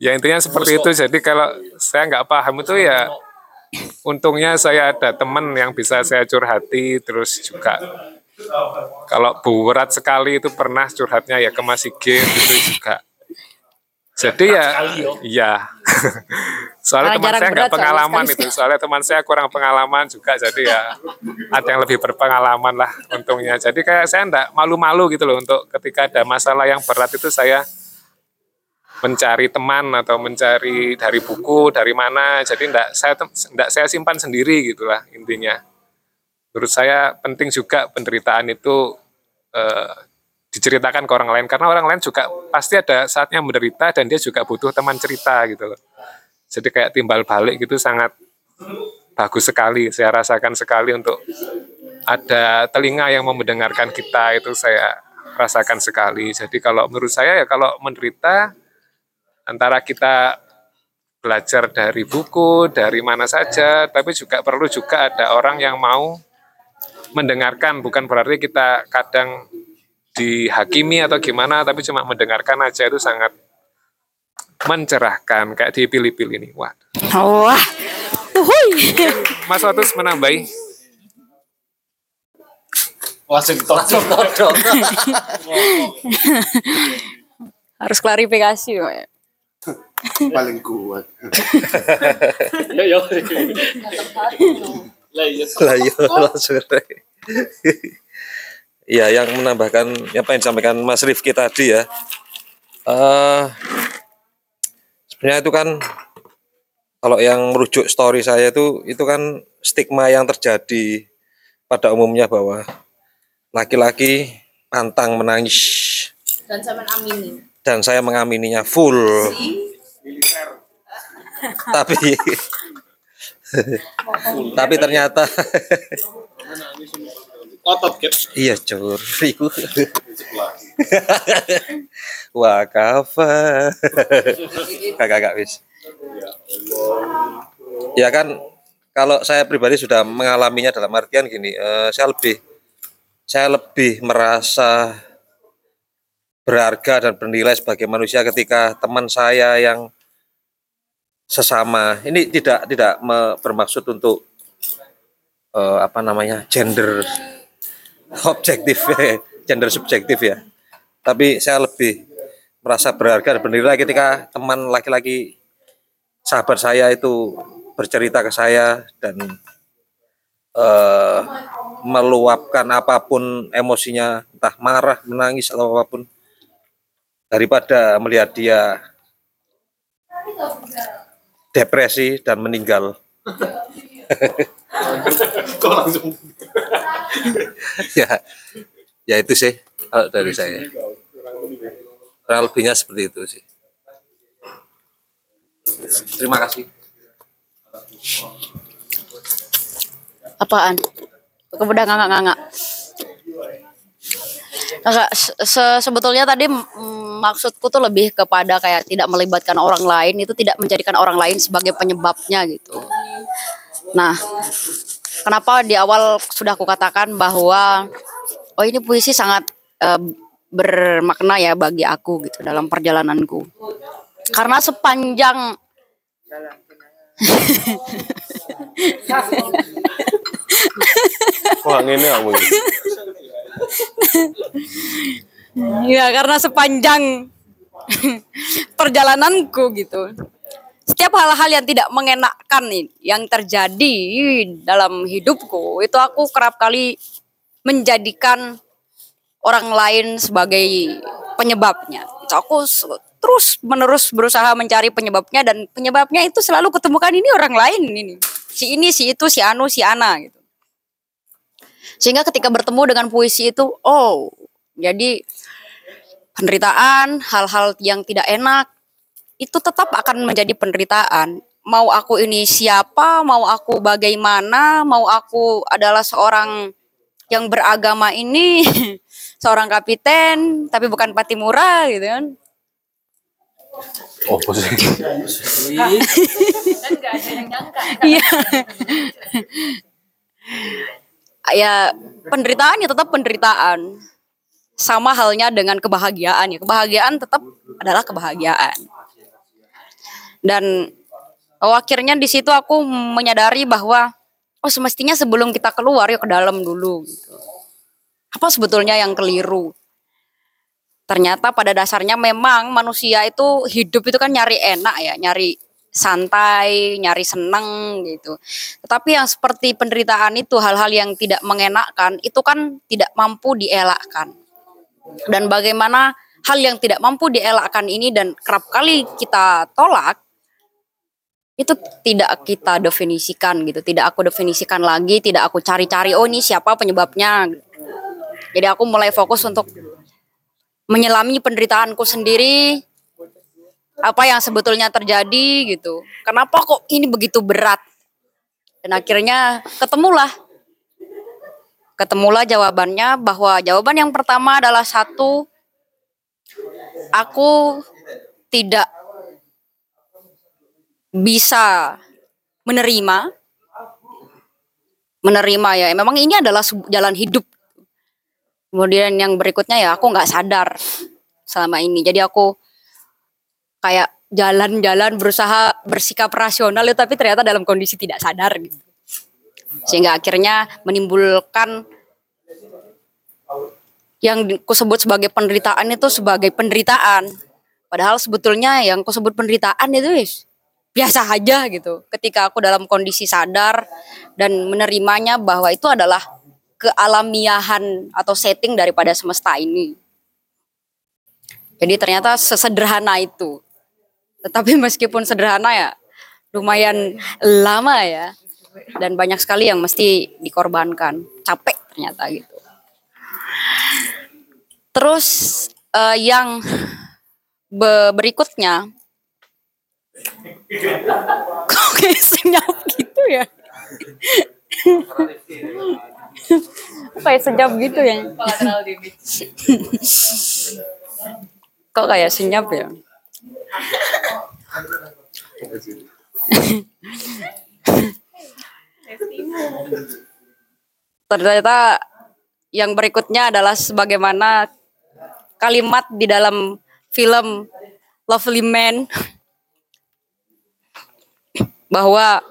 ya intinya seperti itu. Jadi kalau saya nggak paham itu ya untungnya saya ada teman yang bisa saya curhati terus juga kalau berat sekali itu pernah curhatnya ya ke Mas Sigit itu juga. Jadi ya, iya. Soalnya Karena teman saya nggak pengalaman sekali. itu. Soalnya teman saya kurang pengalaman juga. Jadi ya ada yang lebih berpengalaman lah untungnya. Jadi kayak saya enggak malu-malu gitu loh untuk ketika ada masalah yang berat itu saya mencari teman atau mencari dari buku dari mana. Jadi enggak saya enggak saya simpan sendiri gitulah intinya. Menurut saya penting juga penderitaan itu eh, diceritakan ke orang lain karena orang lain juga pasti ada saatnya menderita dan dia juga butuh teman cerita gitu loh. Jadi kayak timbal balik gitu sangat bagus sekali. Saya rasakan sekali untuk ada telinga yang mau mendengarkan kita itu saya rasakan sekali. Jadi kalau menurut saya ya kalau menderita antara kita belajar dari buku, dari mana saja, tapi juga perlu juga ada orang yang mau mendengarkan, bukan berarti kita kadang dihakimi atau gimana, tapi cuma mendengarkan aja itu sangat mencerahkan, kayak di pil-pil ini. Wah, Wah. Uhuy. Mas Otus menambahi. Langsung todok. Harus klarifikasi. Pak. paling kuat. Ya ya. lah iya langsung Iya, yang menambahkan apa yang disampaikan Mas Rifki tadi ya. eh sebenarnya itu kan kalau yang merujuk story saya itu itu kan stigma yang terjadi pada umumnya bahwa laki-laki pantang menangis Dan saya amini. dan saya mengamininya full. Tapi tapi ternyata Otot kan. iya cur. Iku. Wah, kafa. Kakak kakak wis. Ya kan kalau saya pribadi sudah mengalaminya dalam artian gini, eh, saya lebih saya lebih merasa berharga dan bernilai sebagai manusia ketika teman saya yang sesama ini tidak tidak me- bermaksud untuk eh, apa namanya gender objektif gender subjektif ya. Tapi saya lebih merasa berharga dan bernilai ketika teman laki-laki sahabat saya itu bercerita ke saya dan eh, meluapkan apa pun emosinya entah marah menangis atau apa pun daripada melihat dia depresi dan meninggal Kok langsung ya ya itu sih kalau dari saya kurang lebihnya seperti itu sih terima kasih Apaan? Aku udah nganga-nganga. Enggak, se- se- sebetulnya tadi maksudku tuh lebih kepada kayak tidak melibatkan orang lain itu tidak menjadikan orang lain sebagai penyebabnya gitu. Nah, kenapa di awal sudah aku katakan bahwa oh ini puisi sangat eh, bermakna ya bagi aku gitu dalam perjalananku. Karena sepanjang Wah, kamu. Ya karena sepanjang perjalananku gitu. Setiap hal-hal yang tidak mengenakkan nih yang terjadi dalam hidupku itu aku kerap kali menjadikan orang lain sebagai penyebabnya. Aku terus menerus berusaha mencari penyebabnya dan penyebabnya itu selalu ketemukan ini orang lain ini. Si ini, si itu, si anu, si ana gitu. Sehingga ketika bertemu dengan puisi itu, oh, jadi penderitaan, hal-hal yang tidak enak itu tetap akan menjadi penderitaan. Mau aku ini siapa, mau aku bagaimana, mau aku adalah seorang yang beragama ini, seorang kapiten, tapi bukan patimura gitu kan. Oh, posisi. Iya. ya penderitaan ya tetap penderitaan. Sama halnya dengan kebahagiaan ya. Kebahagiaan tetap adalah kebahagiaan. Dan oh, akhirnya di situ aku menyadari bahwa oh semestinya sebelum kita keluar ya ke dalam dulu gitu. Apa sebetulnya yang keliru? Ternyata pada dasarnya memang manusia itu hidup itu kan nyari enak ya, nyari santai, nyari seneng gitu. Tetapi yang seperti penderitaan itu hal-hal yang tidak mengenakkan itu kan tidak mampu dielakkan. Dan bagaimana hal yang tidak mampu dielakkan ini dan kerap kali kita tolak itu tidak kita definisikan gitu, tidak aku definisikan lagi, tidak aku cari-cari oh ini siapa penyebabnya. Jadi aku mulai fokus untuk menyelami penderitaanku sendiri, apa yang sebetulnya terjadi gitu. Kenapa kok ini begitu berat? Dan akhirnya ketemulah ketemulah jawabannya bahwa jawaban yang pertama adalah satu aku tidak bisa menerima menerima ya. Memang ini adalah jalan hidup. Kemudian yang berikutnya ya aku nggak sadar selama ini. Jadi aku kayak jalan-jalan berusaha bersikap rasional ya, tapi ternyata dalam kondisi tidak sadar gitu. Sehingga akhirnya menimbulkan yang kusebut sebagai penderitaan itu sebagai penderitaan. Padahal sebetulnya yang kusebut penderitaan itu biasa aja gitu. Ketika aku dalam kondisi sadar dan menerimanya bahwa itu adalah kealamiahan atau setting daripada semesta ini. Jadi ternyata sesederhana itu. Tetapi meskipun sederhana ya lumayan lama ya. Dan banyak sekali yang mesti dikorbankan. Capek ternyata gitu. Terus eh, yang be- berikutnya kok kayak senyap gitu ya? Kok kayak senyap gitu ya? Kok kayak senyap ya? Ternyata yang berikutnya adalah sebagaimana kalimat di dalam film Lovely Man bahwa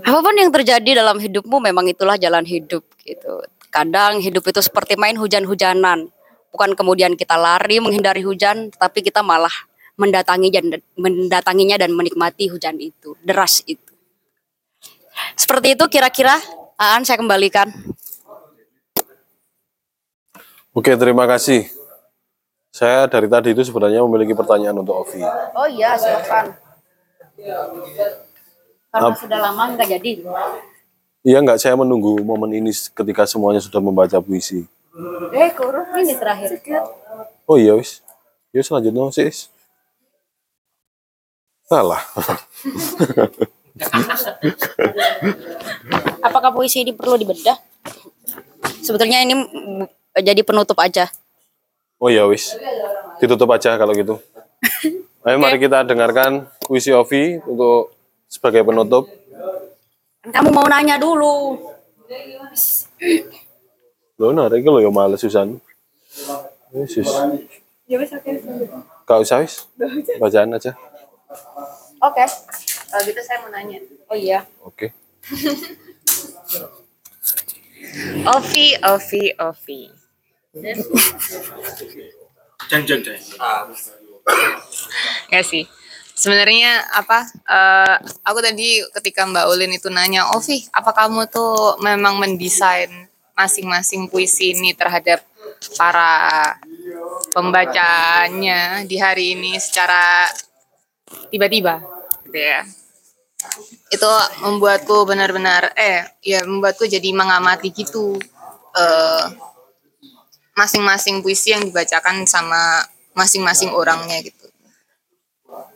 apa pun yang terjadi dalam hidupmu memang itulah jalan hidup gitu. Kadang hidup itu seperti main hujan-hujanan. Bukan kemudian kita lari menghindari hujan, tapi kita malah mendatangi dan mendatanginya dan menikmati hujan itu, deras itu. Seperti itu kira-kira Aan saya kembalikan. Oke, terima kasih. Saya dari tadi itu sebenarnya memiliki pertanyaan untuk Ovi. Oh iya, silakan. Karena Ap- sudah lama nggak jadi. Iya nggak, saya menunggu momen ini ketika semuanya sudah membaca puisi. Eh, kurus ini terakhir. Oh iya wis. Yuk selanjutnya sis. Salah. Apakah puisi ini perlu dibedah? Sebetulnya ini jadi penutup aja. oh iya wis. Ditutup aja kalau gitu. Ayo mari kita dengarkan puisi Ovi untuk sebagai penutup. Kamu mau nanya dulu. Lo narik lo ya males Susan. Yesus. Ya oke. Kau usah wis. Bacaan aja. Oke. Kalau gitu saya mau nanya. Oh iya. Oke. Ovi, Ovi, Ovi. Jeng jeng jeng. Ya sih. Sebenarnya apa? eh, aku tadi ketika Mbak Ulin itu nanya, Ovi, apa kamu tuh memang mendesain masing-masing puisi ini terhadap para pembacanya di hari ini secara tiba-tiba, gitu ya? Itu membuatku benar-benar, eh, ya membuatku jadi mengamati gitu. eh, masing-masing puisi yang dibacakan sama masing-masing orangnya gitu.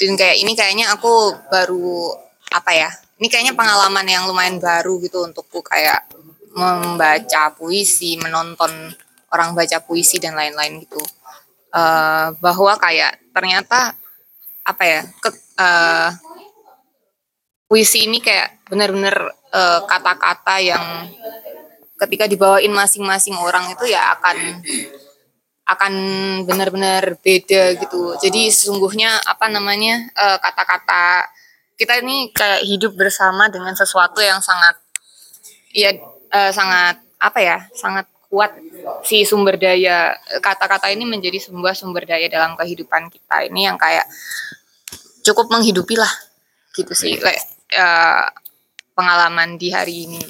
Dan kayak ini kayaknya aku baru apa ya ini kayaknya pengalaman yang lumayan baru gitu untukku kayak membaca puisi menonton orang baca puisi dan lain-lain gitu. Eh, bahwa kayak ternyata apa ya ke, eh, puisi ini kayak benar-benar eh, kata-kata yang ketika dibawain masing-masing orang itu ya akan akan benar-benar beda gitu. Jadi sesungguhnya apa namanya eh, kata-kata kita ini kayak hidup bersama dengan sesuatu yang sangat ya eh, sangat apa ya sangat kuat si sumber daya. Kata-kata ini menjadi sebuah sumber daya dalam kehidupan kita. Ini yang kayak cukup menghidupi lah gitu sih kayak eh, pengalaman di hari ini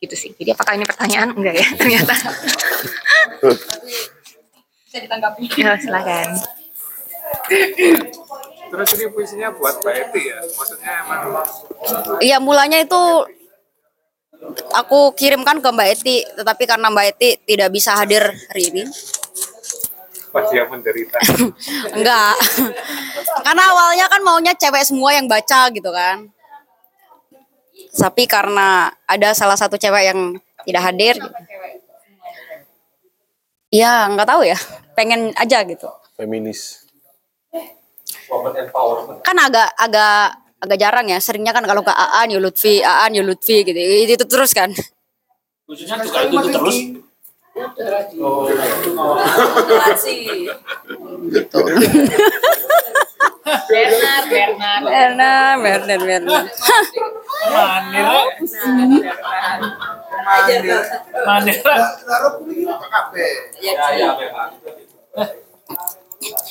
gitu sih. Jadi apakah ini pertanyaan? Enggak ya ternyata Bisa ditanggapi. ya silakan Terus ini puisinya buat Mbak Eti ya? Maksudnya emang Iya mulanya itu aku kirimkan ke Mbak Eti, tetapi karena Mbak Eti tidak bisa hadir hari ini, pas dia menderita. enggak. karena awalnya kan maunya cewek semua yang baca gitu kan. Tapi karena ada salah satu cewek yang tidak hadir, ya nggak tahu ya, pengen aja gitu. Feminis. Kan agak agak agak jarang ya, seringnya kan kalau ke Aan ya Lutfi, Aan ya Lutfi gitu, itu, itu terus kan. Khususnya juga itu, itu terus. Bernard, Bernard. Bernard, Bernard, Bernard. Manir. Manir.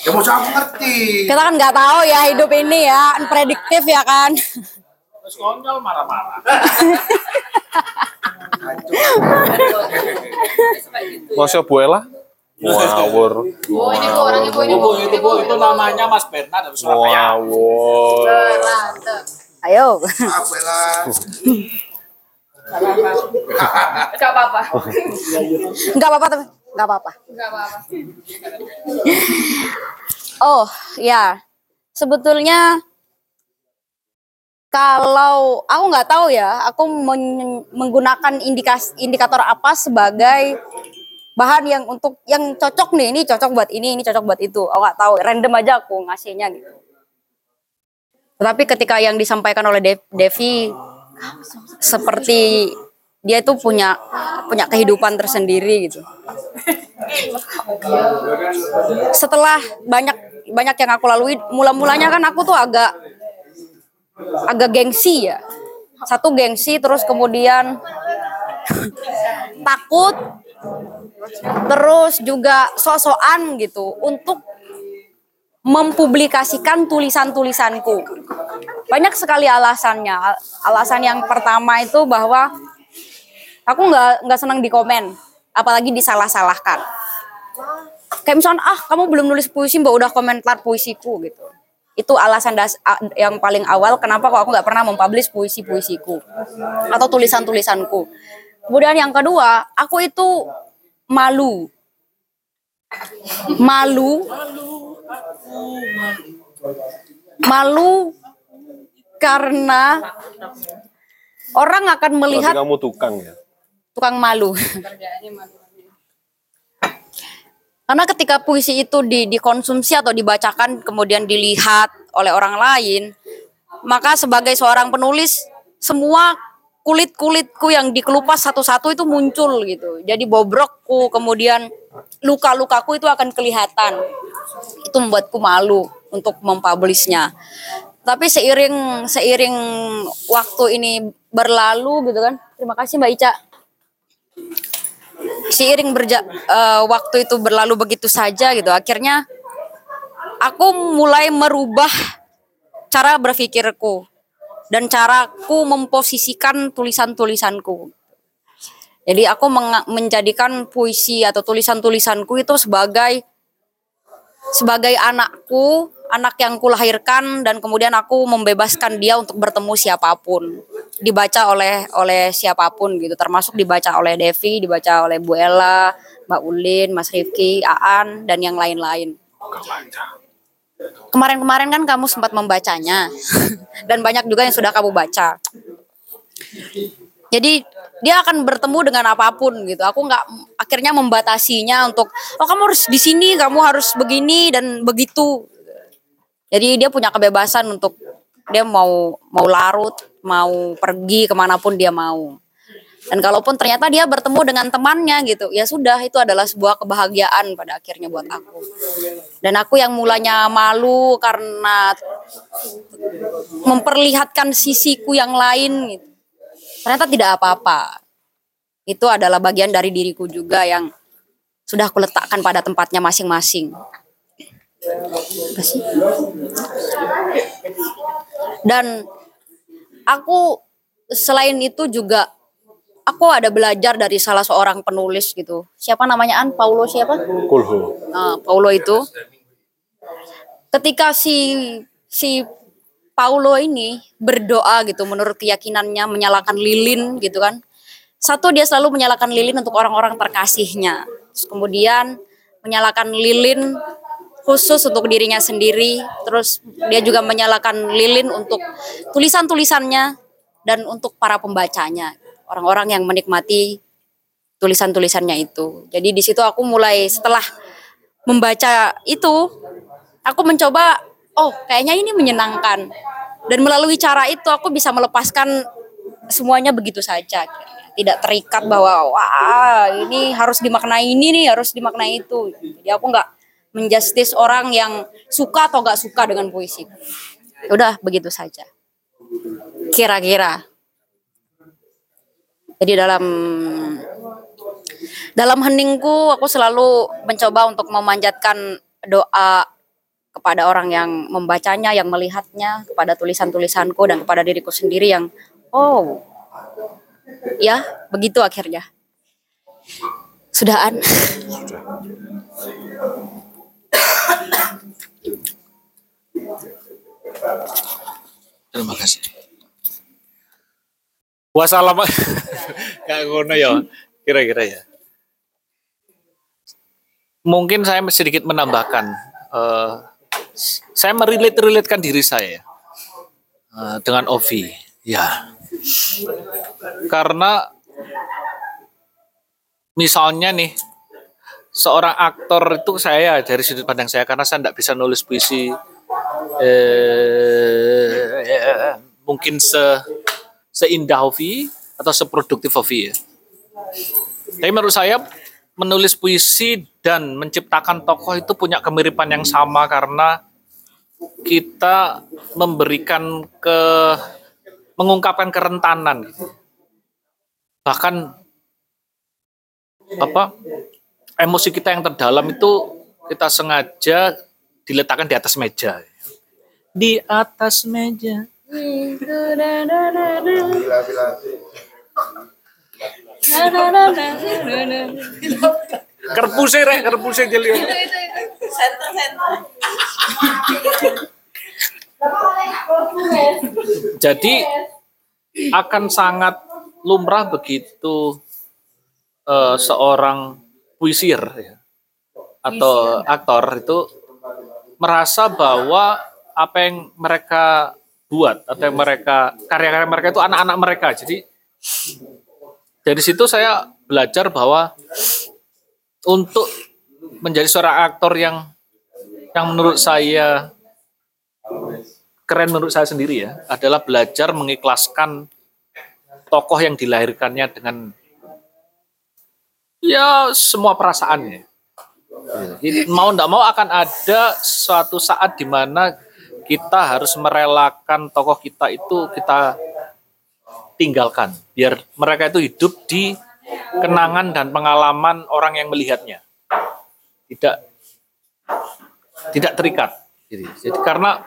Ya mau aku ngerti. Kita kan nggak tahu ya hidup ini ya, unprediktif ya kan. Terus konyol marah-marah. Masya Bu Ngawur. Oh, ini bu orang ibu ini bu. Bu, itu bu, itu namanya Mas Bernard dari Surabaya. Ngawur. Mantap. Ayo. Aku lah. Gak apa-apa. Nggak apa-apa tapi nggak apa-apa. Gak apa-apa. Oh ya, sebetulnya kalau aku nggak tahu ya, aku men- menggunakan indikas indikator apa sebagai bahan yang untuk yang cocok nih, ini cocok buat ini, ini cocok buat itu. Aku nggak tahu, random aja aku ngasihnya gitu. Tetapi ketika yang disampaikan oleh Dev- Devi seperti dia itu punya punya kehidupan tersendiri gitu. Setelah banyak banyak yang aku lalui, mula-mulanya kan aku tuh agak agak gengsi ya. Satu gengsi terus kemudian takut terus juga sok-sokan gitu untuk mempublikasikan tulisan-tulisanku. Banyak sekali alasannya. Al- Alasan yang pertama itu bahwa aku nggak nggak senang di komen, apalagi disalah-salahkan. Kayak misalnya, ah kamu belum nulis puisi, mbak udah komentar puisiku gitu. Itu alasan das yang paling awal kenapa kok aku nggak pernah mempublish puisi-puisiku atau tulisan-tulisanku. Kemudian yang kedua, aku itu malu. Malu. Malu karena orang akan melihat Berarti kamu tukang ya? tukang malu. Karena ketika puisi itu di, dikonsumsi atau dibacakan kemudian dilihat oleh orang lain, maka sebagai seorang penulis semua kulit-kulitku yang dikelupas satu-satu itu muncul gitu. Jadi bobrokku, kemudian luka-lukaku itu akan kelihatan. Itu membuatku malu untuk mempublishnya. Tapi seiring seiring waktu ini berlalu gitu kan. Terima kasih Mbak Ica seiring berja eh, waktu itu berlalu begitu saja gitu akhirnya aku mulai merubah cara berpikirku dan caraku memposisikan tulisan-tulisanku. Jadi aku menjadikan puisi atau tulisan-tulisanku itu sebagai sebagai anakku anak yang kulahirkan dan kemudian aku membebaskan dia untuk bertemu siapa pun. Dibaca oleh oleh siapa pun gitu termasuk dibaca oleh Devi dibaca oleh Bu Ella Mbak Ulin Mas Rifki Aan dan yang lain-lain kemarin-kemarin kan kamu sempat membacanya dan banyak juga yang sudah kamu baca. Jadi dia akan bertemu dengan apa pun gitu. Aku nggak akhirnya membatasinya untuk oh kamu harus di sini kamu harus begini dan begitu. Jadi dia punya kebebasan untuk dia mau mau larut mau pergi ke mana pun dia mau dan kalaupun ternyata dia bertemu dengan temannya gitu ya sudah itu adalah sebuah kebahagiaan pada akhirnya buat aku. Dan aku yang mulanya malu karena memperlihatkan sisiku yang lain gitu. Ternyata tidak apa-apa. Itu adalah bagian dari diriku juga yang sudah aku letakkan pada tempatnya masing-masing. Dan aku selain itu juga aku ada belajar dari salah seorang penulis gitu. Siapa namanya An? Paulo siapa? Kulhu. Nah, Paulo itu. Ketika si si Paulo ini berdoa gitu menurut keyakinannya menyalakan lilin gitu kan. Satu dia selalu menyalakan lilin untuk orang-orang terkasihnya. Terus kemudian menyalakan lilin khusus untuk dirinya sendiri. Terus dia juga menyalakan lilin untuk tulisan-tulisannya dan untuk para pembacanya orang-orang yang menikmati tulisan-tulisannya itu. Jadi di situ aku mulai setelah membaca itu aku mencoba oh kayaknya ini menyenangkan. Dan melalui cara itu aku bisa melepaskan semuanya begitu saja. Tidak terikat bahwa wah ini harus dimaknai ini nih harus dimaknai itu. Jadi aku nggak menjustis orang yang suka atau nggak suka dengan puisi. Udah begitu saja. Kira-kira jadi dalam dalam heningku aku selalu mencoba untuk memanjatkan doa kepada orang yang membacanya, yang melihatnya, kepada tulisan-tulisanku dan kepada diriku sendiri yang oh ya begitu akhirnya. Sudahan. Terima kasih. Wassalam. Gak ngono ya. Kira-kira ya. Mungkin saya sedikit menambahkan. eh, saya merilit-rilitkan diri saya eh, dengan Ovi. Ya. Karena misalnya nih seorang aktor itu saya dari sudut pandang saya karena saya tidak bisa nulis puisi eh, mungkin se seindah Ovi atau seproduktif Ovi ya. Tapi menurut saya menulis puisi dan menciptakan tokoh itu punya kemiripan yang sama karena kita memberikan ke mengungkapkan kerentanan. Bahkan apa emosi kita yang terdalam itu kita sengaja diletakkan di atas meja. Di atas meja kerpuse rek kerpuse jeli jadi akan sangat lumrah begitu eh, seorang puisir ya, atau aktor itu merasa bahwa apa yang mereka buat atau yang mereka karya-karya mereka itu anak-anak mereka. Jadi dari situ saya belajar bahwa untuk menjadi seorang aktor yang yang menurut saya keren menurut saya sendiri ya adalah belajar mengikhlaskan tokoh yang dilahirkannya dengan ya semua perasaannya. Jadi, mau tidak mau akan ada suatu saat di mana kita harus merelakan tokoh kita itu kita tinggalkan. Biar mereka itu hidup di kenangan dan pengalaman orang yang melihatnya. Tidak tidak terikat. Jadi, jadi karena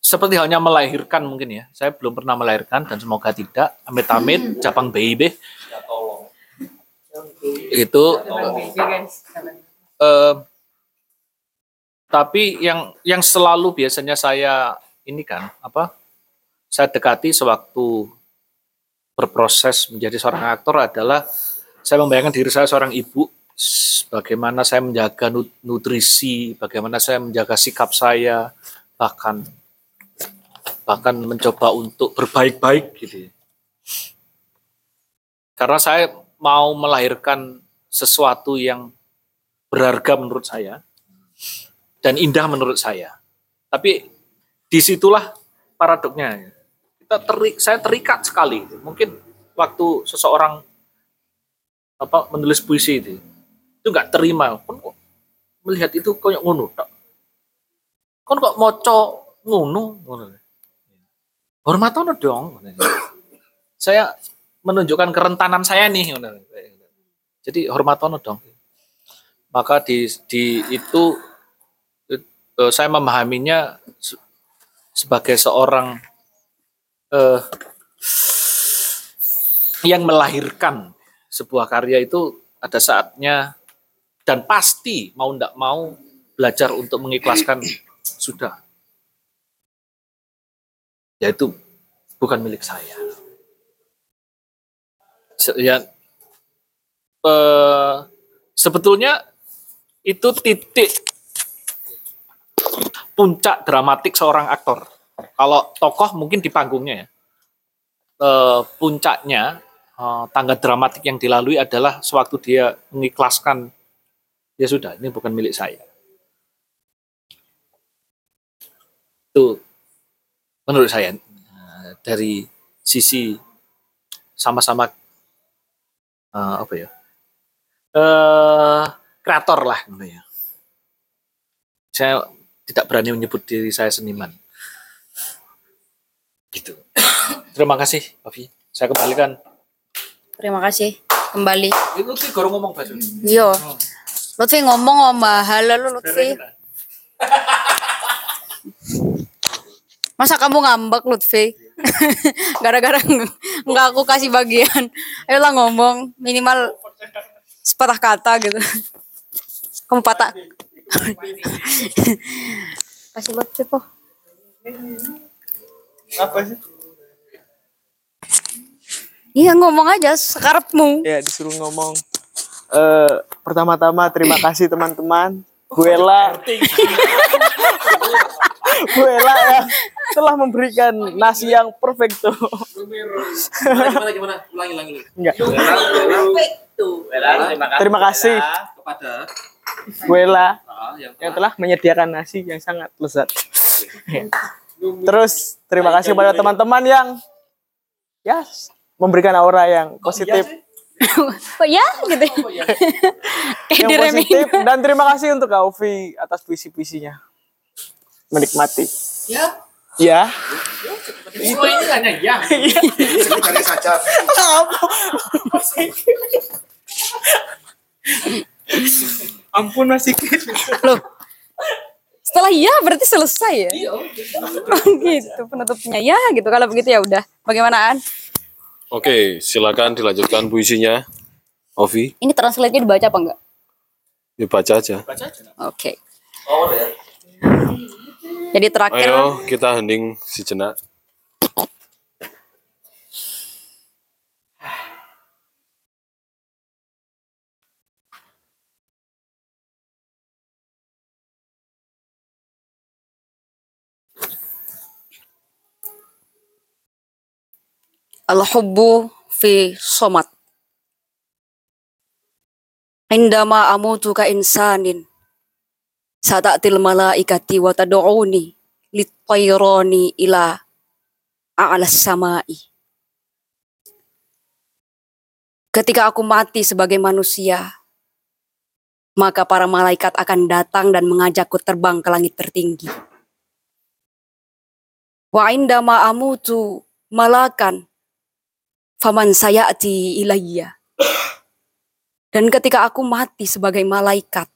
seperti halnya melahirkan mungkin ya. Saya belum pernah melahirkan dan semoga tidak. Amit-amit capang baby itu eh, tapi yang yang selalu biasanya saya ini kan apa saya dekati sewaktu berproses menjadi seorang aktor adalah saya membayangkan diri saya seorang ibu bagaimana saya menjaga nu- nutrisi bagaimana saya menjaga sikap saya bahkan bahkan mencoba untuk berbaik-baik gitu ya. karena saya mau melahirkan sesuatu yang berharga menurut saya dan indah menurut saya. Tapi di situlah paradoknya. Kita terik, saya terikat sekali. Mungkin waktu seseorang apa menulis puisi itu, itu nggak terima. Kon kok melihat itu kayak ngono. tok. Kon kok moco ngono. ngono. Hormatono dong. Saya menunjukkan kerentanan saya nih. Jadi hormatono dong. Maka di, di itu eh, saya memahaminya se- sebagai seorang eh, yang melahirkan sebuah karya itu ada saatnya dan pasti mau tidak mau belajar untuk mengikhlaskan sudah. Yaitu bukan milik saya. Se- ya eh, sebetulnya itu titik puncak dramatik seorang aktor. Kalau tokoh mungkin di panggungnya ya. Eh, puncaknya eh, tangga dramatik yang dilalui adalah sewaktu dia mengikhlaskan ya sudah ini bukan milik saya. Itu menurut saya eh, dari sisi sama-sama eh, apa ya? eh kreator lah gitu ya. Saya tidak berani menyebut diri saya seniman. Gitu. Terima kasih, Avi. Saya kembalikan. Terima kasih. Kembali. Itu sih baru ngomong bahasa. Yo. Lutfi ngomong om halo lu Lutfi. Masa kamu ngambek Lutfi? Gara-gara ng- nggak aku kasih bagian. Ayolah ngomong minimal sepatah kata gitu. Kamu patah. Kasih Lutfi kok. Apa sih? Iya ngomong aja sekarepmu. Ya disuruh ngomong. Eh pertama-tama terima kasih teman-teman. Bu Ella. Bu Ella yang telah memberikan nasi yang perfecto. Gimana gimana? Ulangi ulangi. Enggak. terima Terima kasih kepada Bu Ella Ah, yang yang telah menyediakan nasi yang sangat lezat. Terus terima kasih kepada teman-teman yang ya memberikan aura yang positif. Oh ya gitu. Kayak yang positif dan terima kasih untuk Kak Ovi atas puisi-puisinya. Menikmati. Ya. Ya. Semua ini hanya ya. Saja. Ampun masih Loh. Setelah iya berarti selesai ya? Oh, gitu penutupnya. Ya gitu kalau begitu ya udah. Bagaimana An? Oke, silakan dilanjutkan puisinya. Ovi, Ini translate-nya dibaca apa enggak? dibaca aja. Oke. Jadi terakhir Ayo kita hening sejenak. Al-hubbu fi somat. Indama amutu ka insanin sata'til malaikati wa tad'uni litayrani ila a'las samai. Ketika aku mati sebagai manusia, maka para malaikat akan datang dan mengajakku terbang ke langit tertinggi. Wa indama amutu malakan faman sayati ilayya. Dan ketika aku mati sebagai malaikat,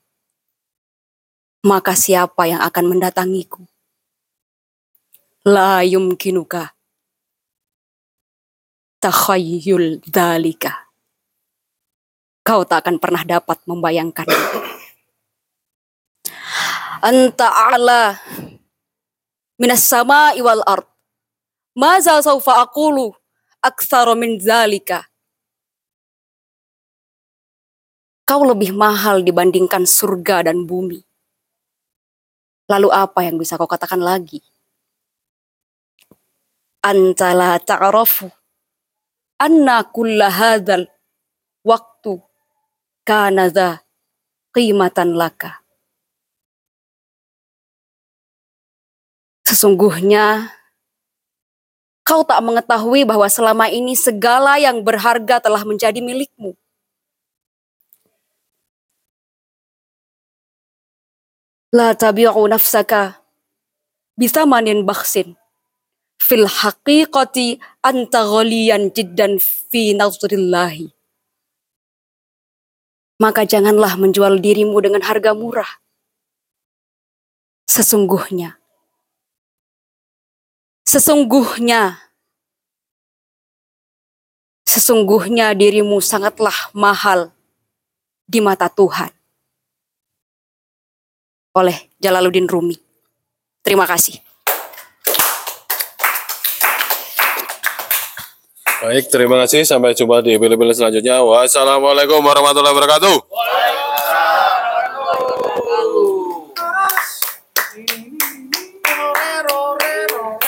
maka siapa yang akan mendatangiku? La yumkinuka takhayyul dalika. Kau tak akan pernah dapat membayangkan. Anta a'la minas sama wal ard. Maza saufa aqulu aktsara min zalika. Kau lebih mahal dibandingkan surga dan bumi. Lalu apa yang bisa kau katakan lagi? Anta la ta'rafu anna kulla hadzal waktu kana dha qimatan laka. Sesungguhnya kau tak mengetahui bahwa selama ini segala yang berharga telah menjadi milikmu. La tabi'u nafsaka bisamanin baksin. Fil haqiqati anta ghaliyan jiddan fi nazrillahi. Maka janganlah menjual dirimu dengan harga murah. Sesungguhnya, sesungguhnya, sesungguhnya dirimu sangatlah mahal di mata Tuhan. Oleh Jalaluddin Rumi. Terima kasih. Baik, terima kasih. Sampai jumpa di episode selanjutnya. Wassalamualaikum warahmatullahi wabarakatuh.